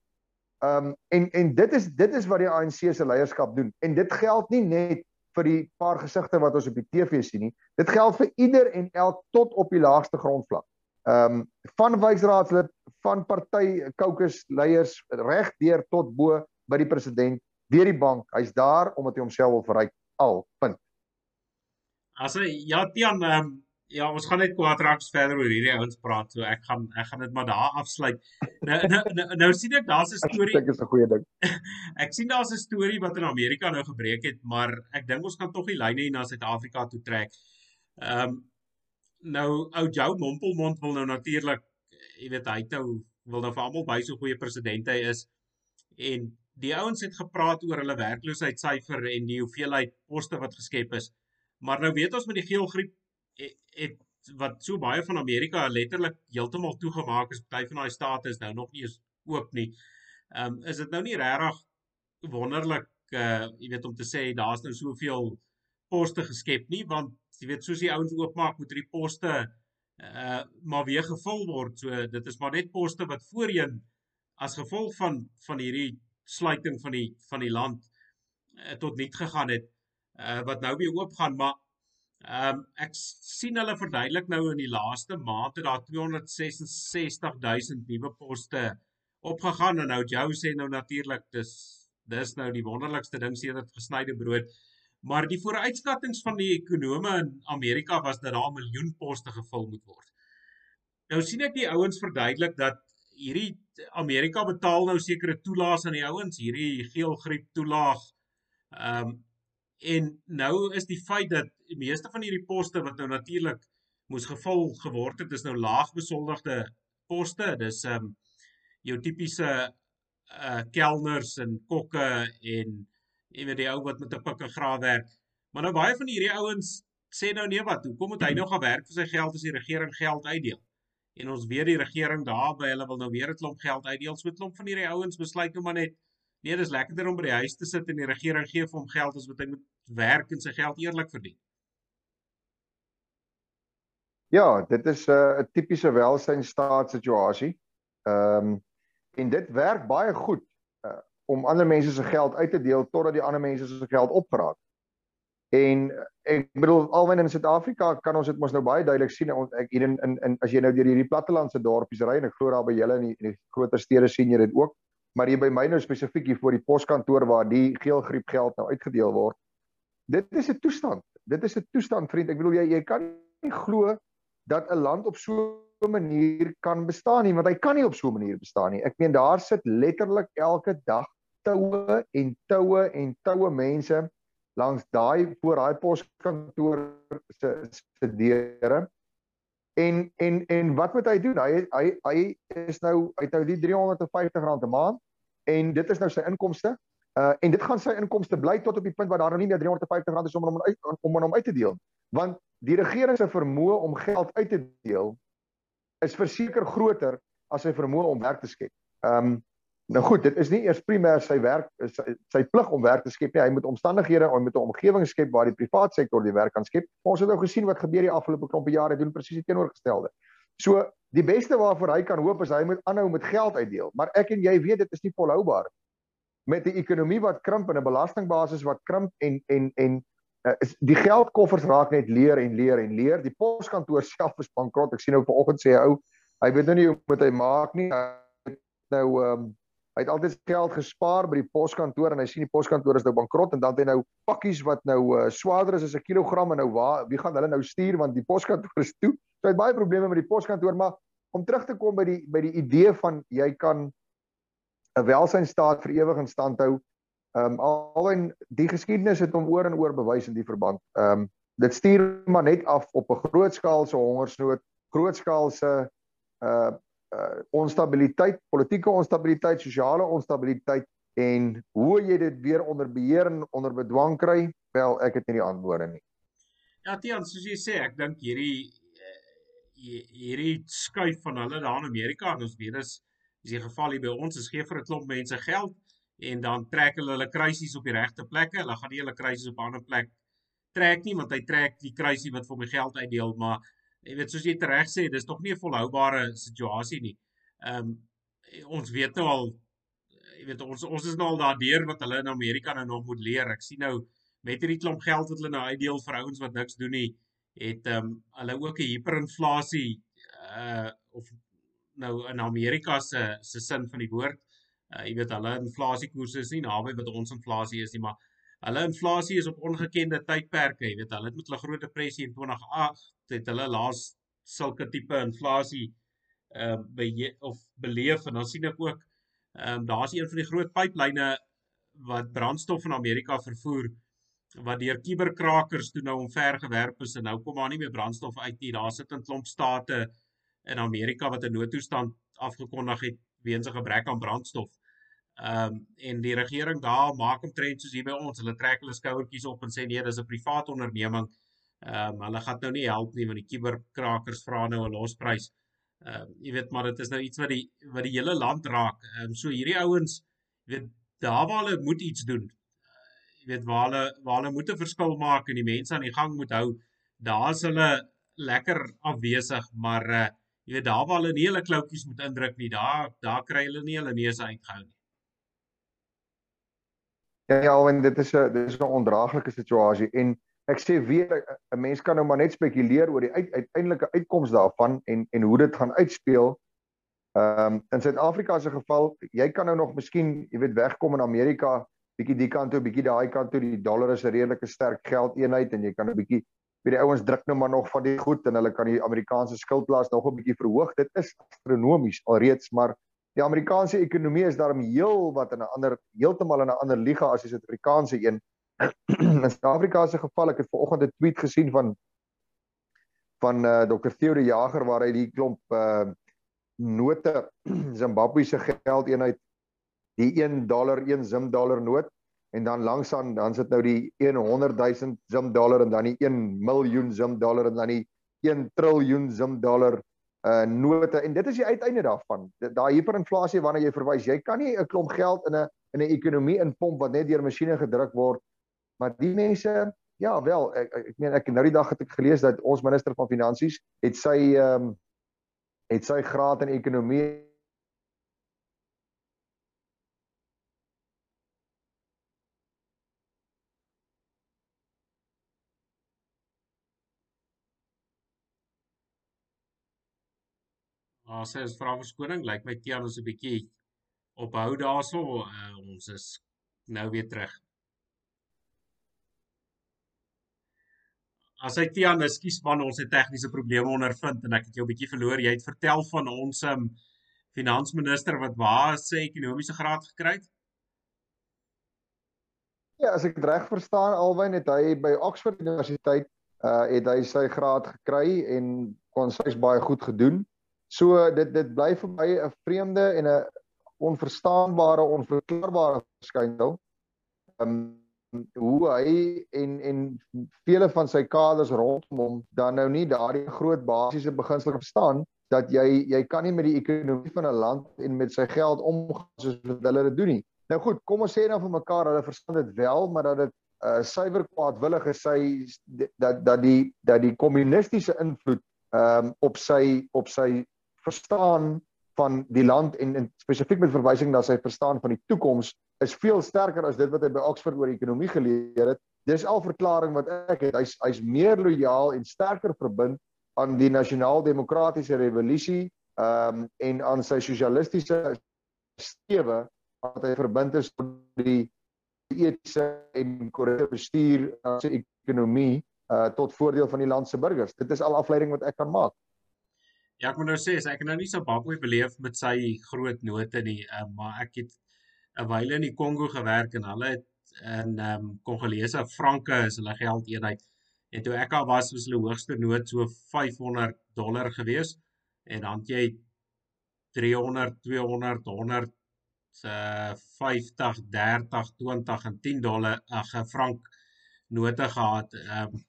Um en en dit is dit is wat die ANC se leierskap doen en dit geld nie net vir die paar gesigte wat ons op die TV sien nie. Dit geld vir ieder en elk tot op die laagste grondvlak. Um van wijkraadslid, van party caucus leiers reg deur tot bo by die president deur die bank. Hy's daar omdat hy homself wil verryk al. Punt. As hy ja Tian um, ja ons gaan net kwadraks verder oor hierdie ouens praat so ek gaan ek gaan dit maar daar afsluit. Nou nou nou, nou sien ek daar's 'n storie. Ek is 'n goeie ding. *laughs* ek sien daar's 'n storie wat in Amerika nou gebreek het, maar ek dink ons kan tog die lyne hier na Suid-Afrika toe trek. Ehm um, nou ou Joe Mompelmond wil nou natuurlik jy weet hy nou wil nou vir almal by so goeie president hy is en die ouens het gepraat oor hulle werkloosheidssyfer en die hoeveelheid poste wat geskep is. Maar nou weet ons met die geelgriep het, het wat so baie van Amerika letterlik heeltemal toegemaak is, party van daai state is nou nog nie eens oop nie. Ehm um, is dit nou nie regtig wonderlik uh jy weet om te sê daar's nou soveel poste geskep nie want jy weet soos die ouens oopmaak moet hierdie poste uh maar weer gevul word. So dit is maar net poste wat voorheen as gevolg van van hierdie sluiting van die van die land uh, tot niet gegaan het uh wat nou weer oop gaan maar Ehm um, ek sien hulle verduidelik nou in die laaste maand het daar 266000 nuwe poste opgegaan en nou Joe sê nou natuurlik dis dis nou die wonderlikste ding sedert gesnyde brood. Maar die vooruitskattinge van die ekonome in Amerika was dat daar 'n miljoen poste gevul moet word. Nou sien ek die ouens verduidelik dat hierdie Amerika betaal nou sekere toelaas aan die ouens, hierdie geelgriep toelaag. Ehm um, En nou is die feit dat die meeste van hierdie poste wat nou natuurlik moes gevul geword het, is nou laag besoldigde poste. Dis ehm um, jou tipiese uh kelners en kokke en jy weet die ou wat met 'n pikke graaf werk. Maar nou baie van hierdie ouens sê nou nee wat, hoekom moet hy nou gaan werk vir sy geld as die regering geld uitdeel? En ons weet die regering daar by hulle wil nou weer 'n klomp geld uitdeel. So 'n klomp van hierdie ouens besluit nou maar net Nee, dis lekkerder om by die huis te sit en die regering gee vir hom geld as wat hy moet werk en sy geld eerlik verdien. Ja, dit is 'n uh, tipiese welsynstaat situasie. Ehm um, en dit werk baie goed uh, om ander mense se geld uit te deel totdat die ander mense se geld opgeraak. En ek bedoel alwen in Suid-Afrika kan ons dit mos nou baie duidelik sien ons ek hier in in, in as jy nou deur hierdie plattelandse dorpies ry en ek glo daar by julle in die, die groter stede sien jy dit ook maar hier by my nou spesifiek hier voor die poskantoor waar die geelgriep geld nou uitgedeel word. Dit is 'n toestand. Dit is 'n toestand vriend. Ek bedoel jy jy kan nie glo dat 'n land op so 'n manier kan bestaan nie, want hy kan nie op so 'n manier bestaan nie. Ek meen daar sit letterlik elke dag toue en toue en toue mense langs daai voor daai poskantoor se se deure. En en en wat moet hy doen? Hy hy hy is nou hy het nou die 350 rand 'n maand en dit is nou sy inkomste. Uh en dit gaan sy inkomste bly tot op die punt waar daar nou nie meer 350 rand is om hom uit om hom uit te deel. Want die regering se vermoë om geld uit te deel is verseker groter as sy vermoë om werk te skep. Um nou goed, dit is nie eers primêr sy werk sy, sy plig om werk te skep nie. Hy moet omstandighede, hy moet 'n omgewing skep waar die private sektor die werk kan skep. Ons het nou gesien wat gebeur die afgelope klompe jare doen presies die teenoorgestelde. So die beste waarvoor hy kan hoop is hy moet aanhou met geld uitdeel. Maar ek en jy weet dit is nie volhoubaar met 'n ekonomie wat krimp en 'n belastingbasis wat krimp en en en uh, is, die geldkoffers raak net leer en leer en leer. Die poskantoor *laughs* self is bankrot. Ek sien nou vanoggend sê hy ou, hy weet nou nie hoe moet hy maak nie. Hy nou ehm um, hy het altyd geld gespaar by die poskantoor en hy sien die poskantoor is nou bankrot en dan het hy nou pakkies wat nou uh, swaarder is as 'n kilogram en nou waar wie gaan hulle nou stuur want die poskantoor is toe. So hy het baie probleme met die poskantoor, maar om terug te kom by die by die idee van jy kan 'n welsynstaat vir ewig in stand hou. Ehm um, al in die geskiedenis het hom oor en oor bewys in die verband. Ehm um, dit stuur maar net af op 'n grootskaalse hongersnood, grootskaalse uh uh onstabiliteit, politieke onstabiliteit, sosiale onstabiliteit en hoe jy dit weer onder beheer en onder bedwang kry? Wel, ek het nie die antwoorde nie. Ja, Tiaan, soos jy sê, ek dink hierdie hierdie skuif van hulle daar in Amerika en ons weet dis is die geval hier by ons is gee vir 'n klomp mense geld en dan trek hulle hulle kruisies op die regte plekke. Hulle gaan nie hulle kruisies op 'n ander plek trek nie want hy trek die kruisie wat vir my geld uitdeel, maar jy weet soos jy reg sê, dis tog nie 'n volhoubare situasie nie. Ehm um, ons weet nou al jy weet ons ons is nou al daardeur wat hulle in Amerika nou nog moet leer. Ek sien nou met hierdie klomp geld wat hulle nou uitdeel vir ouens wat niks doen nie het ehm um, hulle ook 'n hiperinflasie uh of nou in Amerika se se sin van die woord. Uh jy weet hulle inflasiekoerse is nie naby wat ons inflasie is nie, maar hulle inflasie is op ongekende tydperke. Jy weet hulle het met hulle groot depressie in 2008 het hulle laas sulke tipe inflasie uh by of beleef en dan sien ek ook ehm um, daar's een van die groot pyplyne wat brandstof in Amerika vervoer wat deur kuberkrakers toe nou omver gewerp is en nou kom maar nie meer brandstof uit nie. Daar sit 'n klomp state in Amerika wat 'n noodtoestand afgekondig het weens 'n gebrek aan brandstof. Ehm um, en die regering daar maak omtrent soos hier by ons. Hulle trek hulle skouertjies op en sê nee, dis 'n privaat onderneming. Ehm um, hulle gaan nou nie help nie want die kuberkrakers vra nou 'n losprys. Ehm um, jy weet maar dit is nou iets wat die wat die hele land raak. Ehm um, so hierdie ouens weet daar waar hulle moet iets doen jy weet waar hulle waar hulle moet 'n verskil maak en die mense aan die gang moet hou, daar's hulle lekker afwesig, maar uh jy weet daar waar hulle nie hulle kloutjies moet indruk nie, daar daar kry hulle nie hulle neuse uitgehou nie. Ja, ja, en dit is 'n dit is 'n ondraaglike situasie en ek sê weer 'n mens kan nou maar net spekuleer oor die uit, uiteindelike uitkoms daarvan en en hoe dit gaan uitspeel. Ehm um, in Suid-Afrika se geval, jy kan nou nog miskien, jy weet, wegkom in Amerika, bietjie die kant toe, bietjie daai kant toe. Die dollar is 'n redelike sterk geldeenheid en jy kan 'n bietjie vir die ouens druk nou maar nog van die goed en hulle kan die Amerikaanse skuldlas nog 'n bietjie verhoog. Dit is astronomies alreeds, maar die Amerikaanse ekonomie is daarom heel wat in 'n ander heeltemal in 'n ander liga as die Suid-Afrikaanse een. *clears throat* in Suid-Afrika se geval, ek het vanoggend 'n tweet gesien van van uh, eh, Dr. Theo de Jager waar hy die klomp uh note *clears throat* Zimbabwe se geldeenheid die 1 dollar 1 Zim dollar noot en dan langs aan dan sit nou die 100 000 Zim dollar en dan die 1 miljoen Zim dollar en dan die 1 triljoen Zim dollar uh note en dit is die uiteinde daarvan. Daai hiperinflasie waarna jy verwys, jy kan nie 'n klomp geld in 'n in 'n ekonomie inpomp wat net deur masjiene gedruk word. Maar die mense, ja, wel, ek ek meen ek nou die dag het ek gelees dat ons minister van finansies het sy ehm um, het sy graad in ekonomie Maar sê as vra verskoning, lyk my Tiaan is 'n bietjie ophou daarso. Uh, ons is nou weer terug. As hy Tiaan, ekskuus man, ons het tegniese probleme ondervind en ek het jou 'n bietjie verloor. Jy het vertel van ons um finansminister wat waar sê ekonomiese graad gekry het. Ja, as ek dit reg verstaan, alwyn het hy by Oxford Universiteit uh het hy sy graad gekry en kon sy's baie goed gedoen. So dit dit bly vir my 'n vreemde en 'n onverstaanbare, onverklaarbare verskynsel. Ehm um, hoe hy en en vele van sy kaders rondom hom dan nou nie daardie groot basiese beginsel verstaan dat jy jy kan nie met die ekonomie van 'n land en met sy geld omgaan soos wat hulle dit doen nie. Nou goed, kom ons sê dan vir mekaar hulle verstaan dit wel, maar dat dit 'n uh, suiwer kwaadwillig is sy dat dat die dat die kommunistiese invloed ehm um, op sy op sy verstaan van die land en, en spesifiek met verwysing na sy verstaan van die toekoms is veel sterker as dit wat hy by Oxford oor ekonomie geleer het. Dis al verklaring wat ek het. Hy's hy's meer lojaal en sterker verbind aan die nasionaal-demokratiese revolusie ehm um, en aan sy sosialistiese stewe wat hy verbind is met die etiese en korrekte bestuur van sy ekonomie uh tot voordeel van die land se burgers. Dit is al afleiding wat ek kan maak. Ja, ek moet nou sê, ek het nou nie Zimbabwe beleef met sy groot note nie, um, maar ek het 'n wyle in die Kongo gewerk en hulle het in ehm um, Kongolese franke is hulle geldeenheid. En toe ek al was, was hulle hoogste noot so 500 dollar gewees en dan jy 300, 200, 100 uh 50, 30, 20 en 10 dollar ag frank note gehad. Ehm um,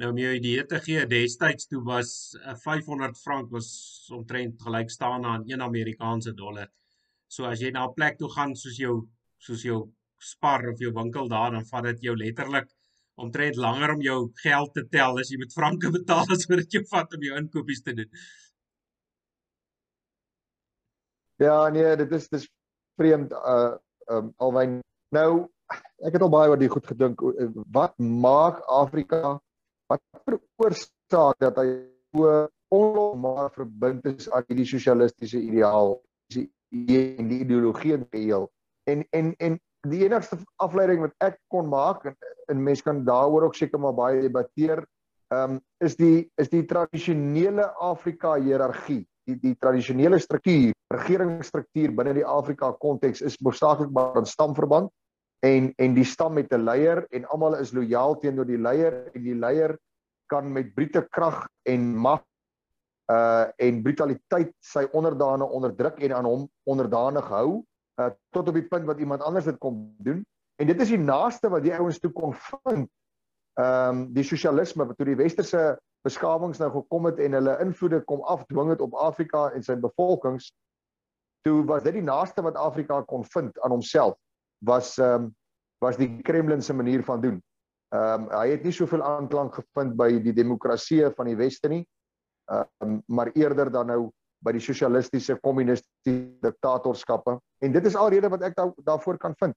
Nou om jou idee te gee, destyds toe was 'n 500 frank was omtrent gelykstaande aan 1 Amerikaanse dollar. So as jy na 'n plek toe gaan soos jou soos jou spar of jou winkel daar, dan vat dit jou letterlik omtrent langer om jou geld te tel as jy met franke *laughs* betaal as wat dit jou vat om jou inkopies te doen. Ja, nee, dit is dis vreemd uh um alwyn. Nou ek het al baie oor die goed gedink. Wat maak Afrika wat veroorsaak dat hy so onlosbaar verbind is aan hierdie sosialistiese ideaal, die en die ideologie in geheel. En en en die enigste afleiding wat ek kon maak en, en mense kan daaroor ook seker maar baie debatteer, ehm um, is die is die tradisionele Afrika hiërargie, die die tradisionele struktuur, regeringsstruktuur binne die Afrika konteks is hoofsaaklik maar in stamverband en en die stam met 'n leier en almal is lojaal teenoor die leier en die leier kan met brute krag en mag uh en brutaliteit sy onderdane onderdruk en aan hom onderdanig hou uh tot op die punt wat iemand anders dit kom doen. En dit is die naaste wat die ouens toe kon vind ehm um, die sosialisme wat toe die westerse beskawings nou gekom het en hulle invloede kom afdwing het op Afrika en sy bevolkings toe was dit die naaste wat Afrika kon vind aan homself was ehm um, was die Kremlin se manier van doen. Ehm um, hy het nie soveel aanklank gevind by die demokrasie van die weste nie. Ehm um, maar eerder dan nou by die sosialistiese kommunistiese diktatorskappe en dit is alrede wat ek da daarvoor kan vind.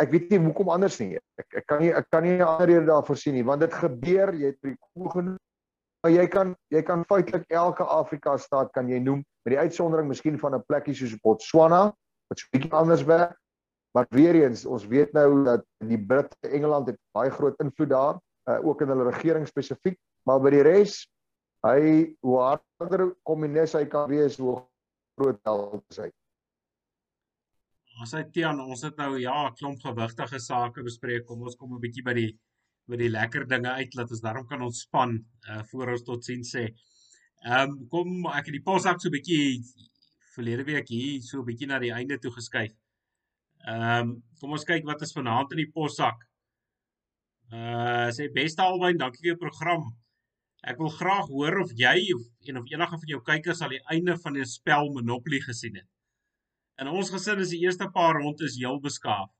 Ek weet nie hoekom anders nie. Ek ek kan nie ek kan nie 'n ander rede daarvoor sien nie want dit gebeur, jy het die koel genoem. Maar jy kan jy kan feitelik elke Afrika staat kan jy noem met die uitsondering miskien van 'n plekkie soos Botswana wat so 'n bietjie anders werk. Maar weer eens, ons weet nou dat die Britte Engeland het baie groot invloed daar, uh, ook in hulle regering spesifiek, maar by die res hy hoe harder kommunis hy kan wees hoe groot held is hy. Ons het Tian, ons het nou ja, 'n klomp gewigtige sake bespreek. Kom ons kom 'n bietjie by die by die lekker dinge uit dat ons daarom kan ontspan uh voor ons tot sien sê. Ehm um, kom ek het die posak so 'n bietjie verlede week hier so 'n bietjie na die einde toe geskuif. Ehm um, kom ons kyk wat is vanaand in die posak. Uh sê beste albei, dankie vir jou program. Ek wil graag hoor of jy of en of enige van jou kykers al die einde van die spel Monopoly gesien het. In ons gesin is die eerste paar rond is heel beskaaf.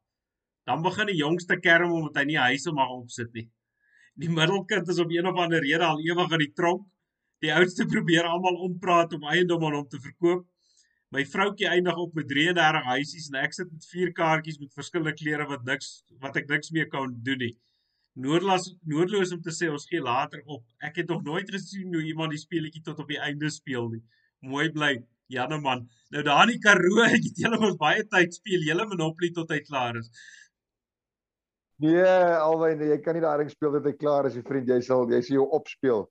Dan begin die jongste kerm omdat hy nie huise mag opsit nie. Die middelkind is op een of ander rede al ewig in die tronk. Die oudste probeer almal ompraat om eiendom aan hom te verkoop. My vroutjie eindig op met 33 huisies en ek sit met vier kaartjies met verskillende kleure wat niks wat ek niks meer kan doen nie noodloos noodloos om te sê ons gee later op. Ek het nog nooit gesien hoe iemand die speletjie tot op die einde speel nie. Mooi bly. Janne man. Nou daar in die Karoo, ek *laughs* het julle mos baie tyd speel hele Monopoly tot hy klaar is. Nee, alwyn, jy kan nie daarin speel tot hy klaar is, vriend. Jy sal jy sien jou opspeel.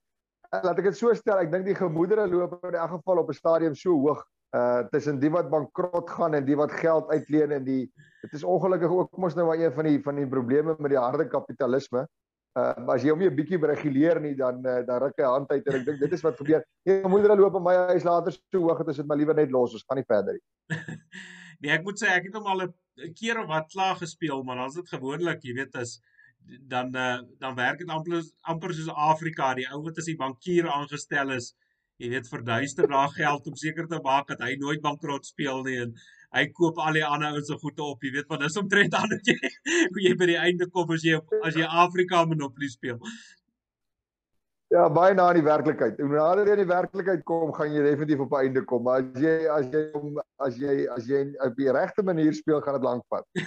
Laat ek dit so stel, ek dink die gemoedere loop in elk geval op 'n stadium so hoog uh tussen die wat bankrot gaan en die wat geld uitleen en die dit is ongelukkig ook mos nou maar een van die van die probleme met die harde kapitalisme. Uh as jy hom nie 'n bietjie bereguleer nie dan uh, dan ruk hy hand uit en ek dink dit is wat gebeur. Jy moet hulle loop in my huis later so hoog dat as dit maar liewer net los, ons gaan nie verder nie. *laughs* nee, ek moet sê ek het hom al 'n keer of wat klaar gespeel, maar dan's dit gewoonlik, jy weet, as dan uh, dan werk dit amper amper soos Afrika, die ou wat as die bankier aangestel is jy weet verduister daar geld om seker te maak dat hy nooit bankrot speel nie en hy koop al die ander ouens se goede op. Jy weet want dis omtrent aan wat jy hoe jy by die einde kom as jy as jy Afrika Monopoly speel. Ja baie na in die werklikheid. Hoe nader jy in die werklikheid kom gaan jy definitief op einde kom maar as jy as jy as jy as jy op die regte manier speel gaan dit lank vat.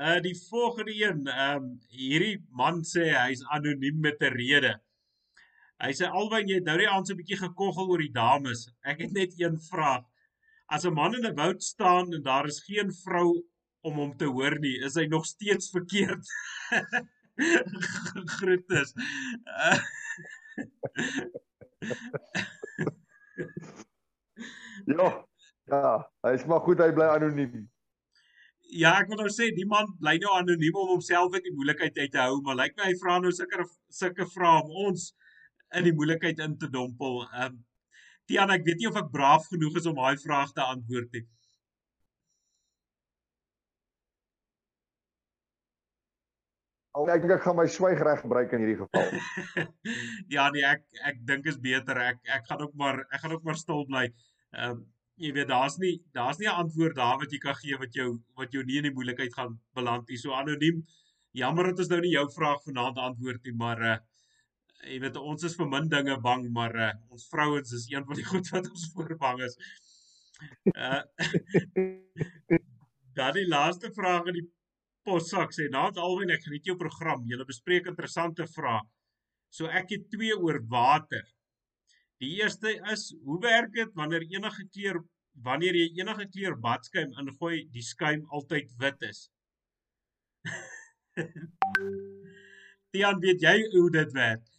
Uh *laughs* die volgende een, ehm um, hierdie man sê hy's anoniem met 'n rede. Hy sê albei jy het nou net aan so 'n bietjie gekoggel oor die dames. Ek het net een vraag. As 'n man in 'n woud staan en daar is geen vrou om hom te hoor nie, is hy nog steeds verkeerd. *laughs* Groetes. ja. Ja, hy is maar goed hy bly anoniem. Ja, ek wil nou sê die man bly nou anoniem om homself uit die moeilikheid uit te hou, maar lyk like my hy vra nou sulke sulke vrae om ons in die moeilikheid in te dompel. Ehm um, Tiaan, ek weet nie of ek braaf genoeg is om daai vraag te antwoord nie. Al ek dink ek gaan my swygreg gebruik in hierdie geval. *laughs* ja nee, ek ek dink is beter. Ek ek gaan ook maar ek gaan ook maar stil bly. Ehm um, jy weet daar's nie daar's nie 'n antwoord daar wat jy kan gee wat jou wat jou nie in die moeilikheid gaan beland nie. So anoniem. Jammer dat ons nou nie jou vraag vanaand antwoord nie, maar uh jy weet ons is vir min dinge bang, maar uh, ons vrouens is een van die *laughs* goed wat ons voor bang is. Uh *laughs* Dan die laaste vraag in die possak sê, "Naat alwen ek geniet jou program. Julle bespreek interessante vrae. So ek het twee oor water. Die eerste is, hoe werk dit wanneer enige kleur wanneer jy enige kleur badskuim ingooi, die skuim altyd wit is?" *laughs* Tiaan, weet jy hoe dit werk?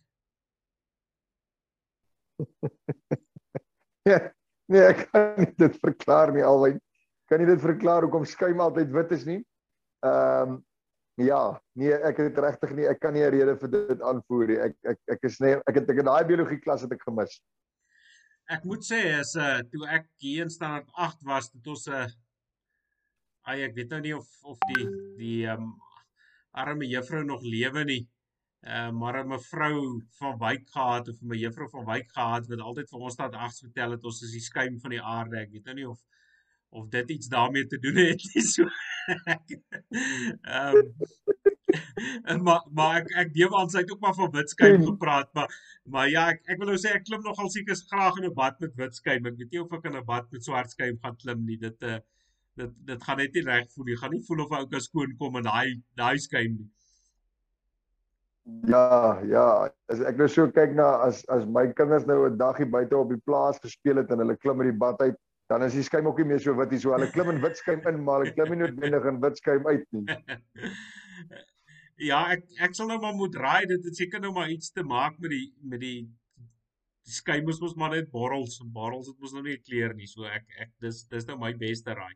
*laughs* nee, nee, ek kan nie dit verklaar nie alwy. Kan nie dit verklaar hoekom skuim altyd wit is nie? Ehm um, ja, nee, ek het regtig nie, ek kan nie 'n rede vir dit aanvoer nie. Ek ek ek is net ek het ek in daai biologie klas het ek gemis. Ek moet sê 'n uh, eh, toe ek hier in standaard 8 was, het ons 'n uh, ai ek weet nou nie of of die die ehm um, arme juffrou nog lewe nie. Uh, maar 'n mevrou van Wyk gehad of 'n juffrou van Wyk gehad wat altyd vir ons staat ags vertel het ons is die skuim van die aarde. Ek weet nou nie of of dit iets daarmee te doen het nie. *laughs* So Ehm um, *laughs* maar maar ek ek sy het ook maar van witskuim gepraat, maar maar ja, ek ek wil nou sê ek klim nogal seker graag in 'n bad met witskuim. Ek weet nie of ek in 'n bad met swart skuim gaan klim nie. Dit uh dit dit gaan net nie reg voel nie. Gaan nie voel of ou kan skoon kom in daai daai skuim nie. Ja, ja, as ek nou so kyk na as as my kinders nou 'n dagie buite op die plaas gespeel het en hulle klim in die bad uit, dan is die skuim ook nie meer so wit nie. So hulle klim in wit skuim in, maar hulle klim nie noodwendig in wit skuim uit nie. *laughs* ja, ek ek sal nou maar moet raai dit het seker nou maar iets te maak met die met die die skuim moes mos maar net borrels en borrels het mos nou nie kleur nie. So ek ek dis dis nou my beste raai.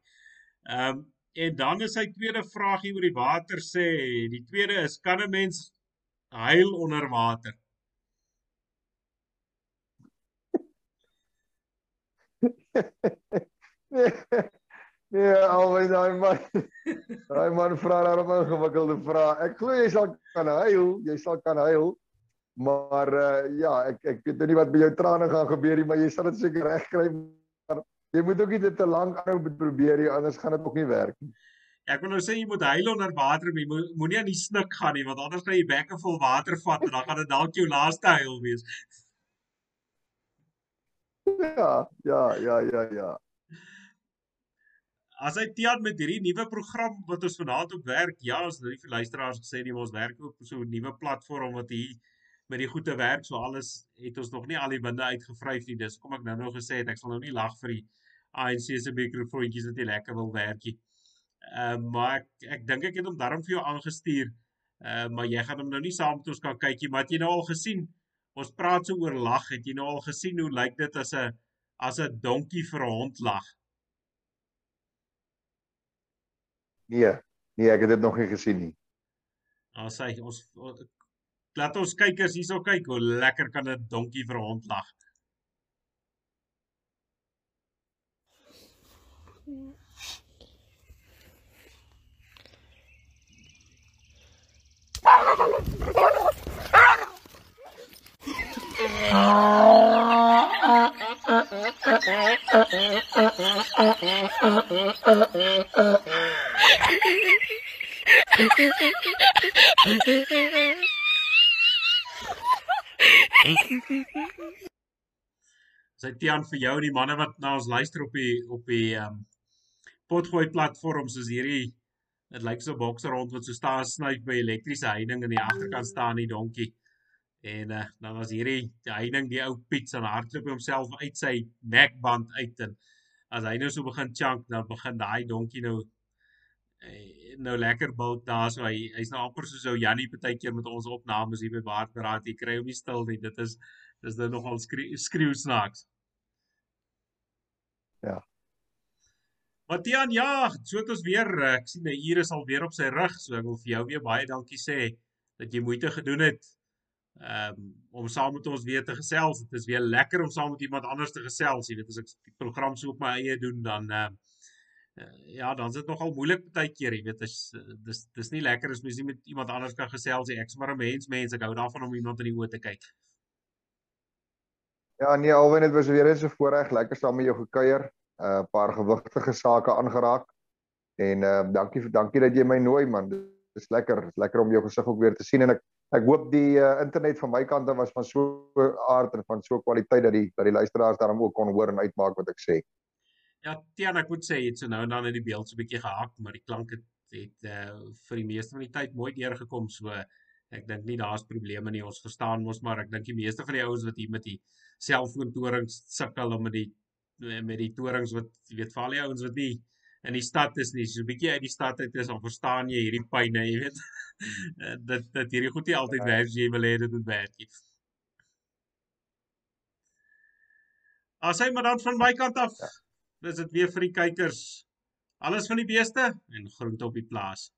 Ehm um, en dan is sy tweede vraag hier oor die water sê, die tweede is kan 'n mens huil onder water. nee, *laughs* nee, alweer daai man. Daai man vra daar 'n ingewikkelde vraag. Ek glo jy sal kan huil, jy sal kan huil. Maar uh, ja, ek ek weet nou nie wat met jou trane gaan gebeur nie, maar jy sal dit seker regkry. Jy moet ook nie dit te lank aanhou probeer nie, anders gaan dit ook nie werk nie. Ek wil nou sê jy moet huil onder water, jy moenie mo aan die snik gaan nie, want anders gaan jy bekke vol water vat en dan gaan dit dalk jou laaste huil wees. Ja, ja, ja, ja, ja. As hy teat met hierdie nuwe program wat ons vanaand op werk, ja, ons het nou vir luisteraars gesê nie ons werk op so 'n nuwe platform wat hier met die goeie werk, so alles het ons nog nie al die winde uitgevryf nie. Dis kom ek nou nog gesê het, ek sal nou nie lag vir die ANC se mikrofoontjies wat nie lekker wil werk nie. Ehm uh, maar ek ek dink ek het hom darm vir jou aangestuur. Ehm uh, maar jy gaan hom nou nie saam met ons kan kykie, maar het jy nou al gesien? Ons praat so oor lag. Het jy nou al gesien hoe lyk dit as 'n as 'n donkie vir 'n hond lag? Nee, nee, ek het dit nog nie gesien nie. As hy ons laat ons kykers hierso kyk hoe lekker kan 'n donkie vir 'n hond lag. Sy Tian vir jou en die manne wat na ons luister op die op die um, potgooi platforms soos hierdie dit lyk so 'n bokser rond wat so staan snyp by elektriese heining in die agterkant staan die donkie. En uh, dan was hierdie die heining die ou Piet se hardloop homself uit sy nekband uit en as hy nou so begin chunk dan begin daai donkie nou eh, nou lekker bil daar. So hy hy's nou amper soos ou Jannie partykeer met ons opnames hier by Baardberaad. Jy kry hom nie stil nie. Dit is dis nou nogal skreeu snaaks ja Matian, ja, so het ons weer, eh, ek sien die ure is al weer op sy rug, so ek wil vir jou weer baie dankie sê dat jy moeite gedoen het um, om saam met ons weer te gesels. Dit is weer lekker om saam met iemand anders te gesels. Jy weet as ek die program so op my eie doen dan uh, uh, ja, dan is dit nogal moeilik baie keer, jy weet, as dis dis nie lekker as mens nie met iemand anders kan gesels nie. Ek's maar 'n mens, mens, ek hou daarvan om iemand in die oë te kyk. Ja, nee, alwen dit was weer eens 'n voorreg, lekker saam met jou gekuier. 'n uh, paar gewigtige sake aangeraak. En uh dankie dankie dat jy my nooi man. Dit is lekker, is lekker om jou gesig ook weer te sien en ek ek hoop die uh, internet van my kant af was van so aard en van so kwaliteit dat die dat die luisteraars daarom ook kon hoor en uitmaak wat ek sê. Ja, Tiaan, ek moet sê het so nou en dan in die beeld so 'n bietjie gehak, maar die klank het het uh vir die meeste van die tyd mooi deurgekom so ek dink nie daar's probleme nie. Ons verstaan mos maar ek dink die meeste van die ouens wat hier met die selfoontorings sukkel om met die met die torings wat jy weet vir al die ouens wat nie in die stad is nie, so 'n bietjie uit die stad uit is, dan verstaan jy hierdie pyne, jy weet. *laughs* dat dat hierdie goed nie altyd werk as jy wil hê dit moet werk nie. As hy maar dan van my kant af, ja. dis dit weer vir die kykers. Alles van die beeste en groente op die plaas.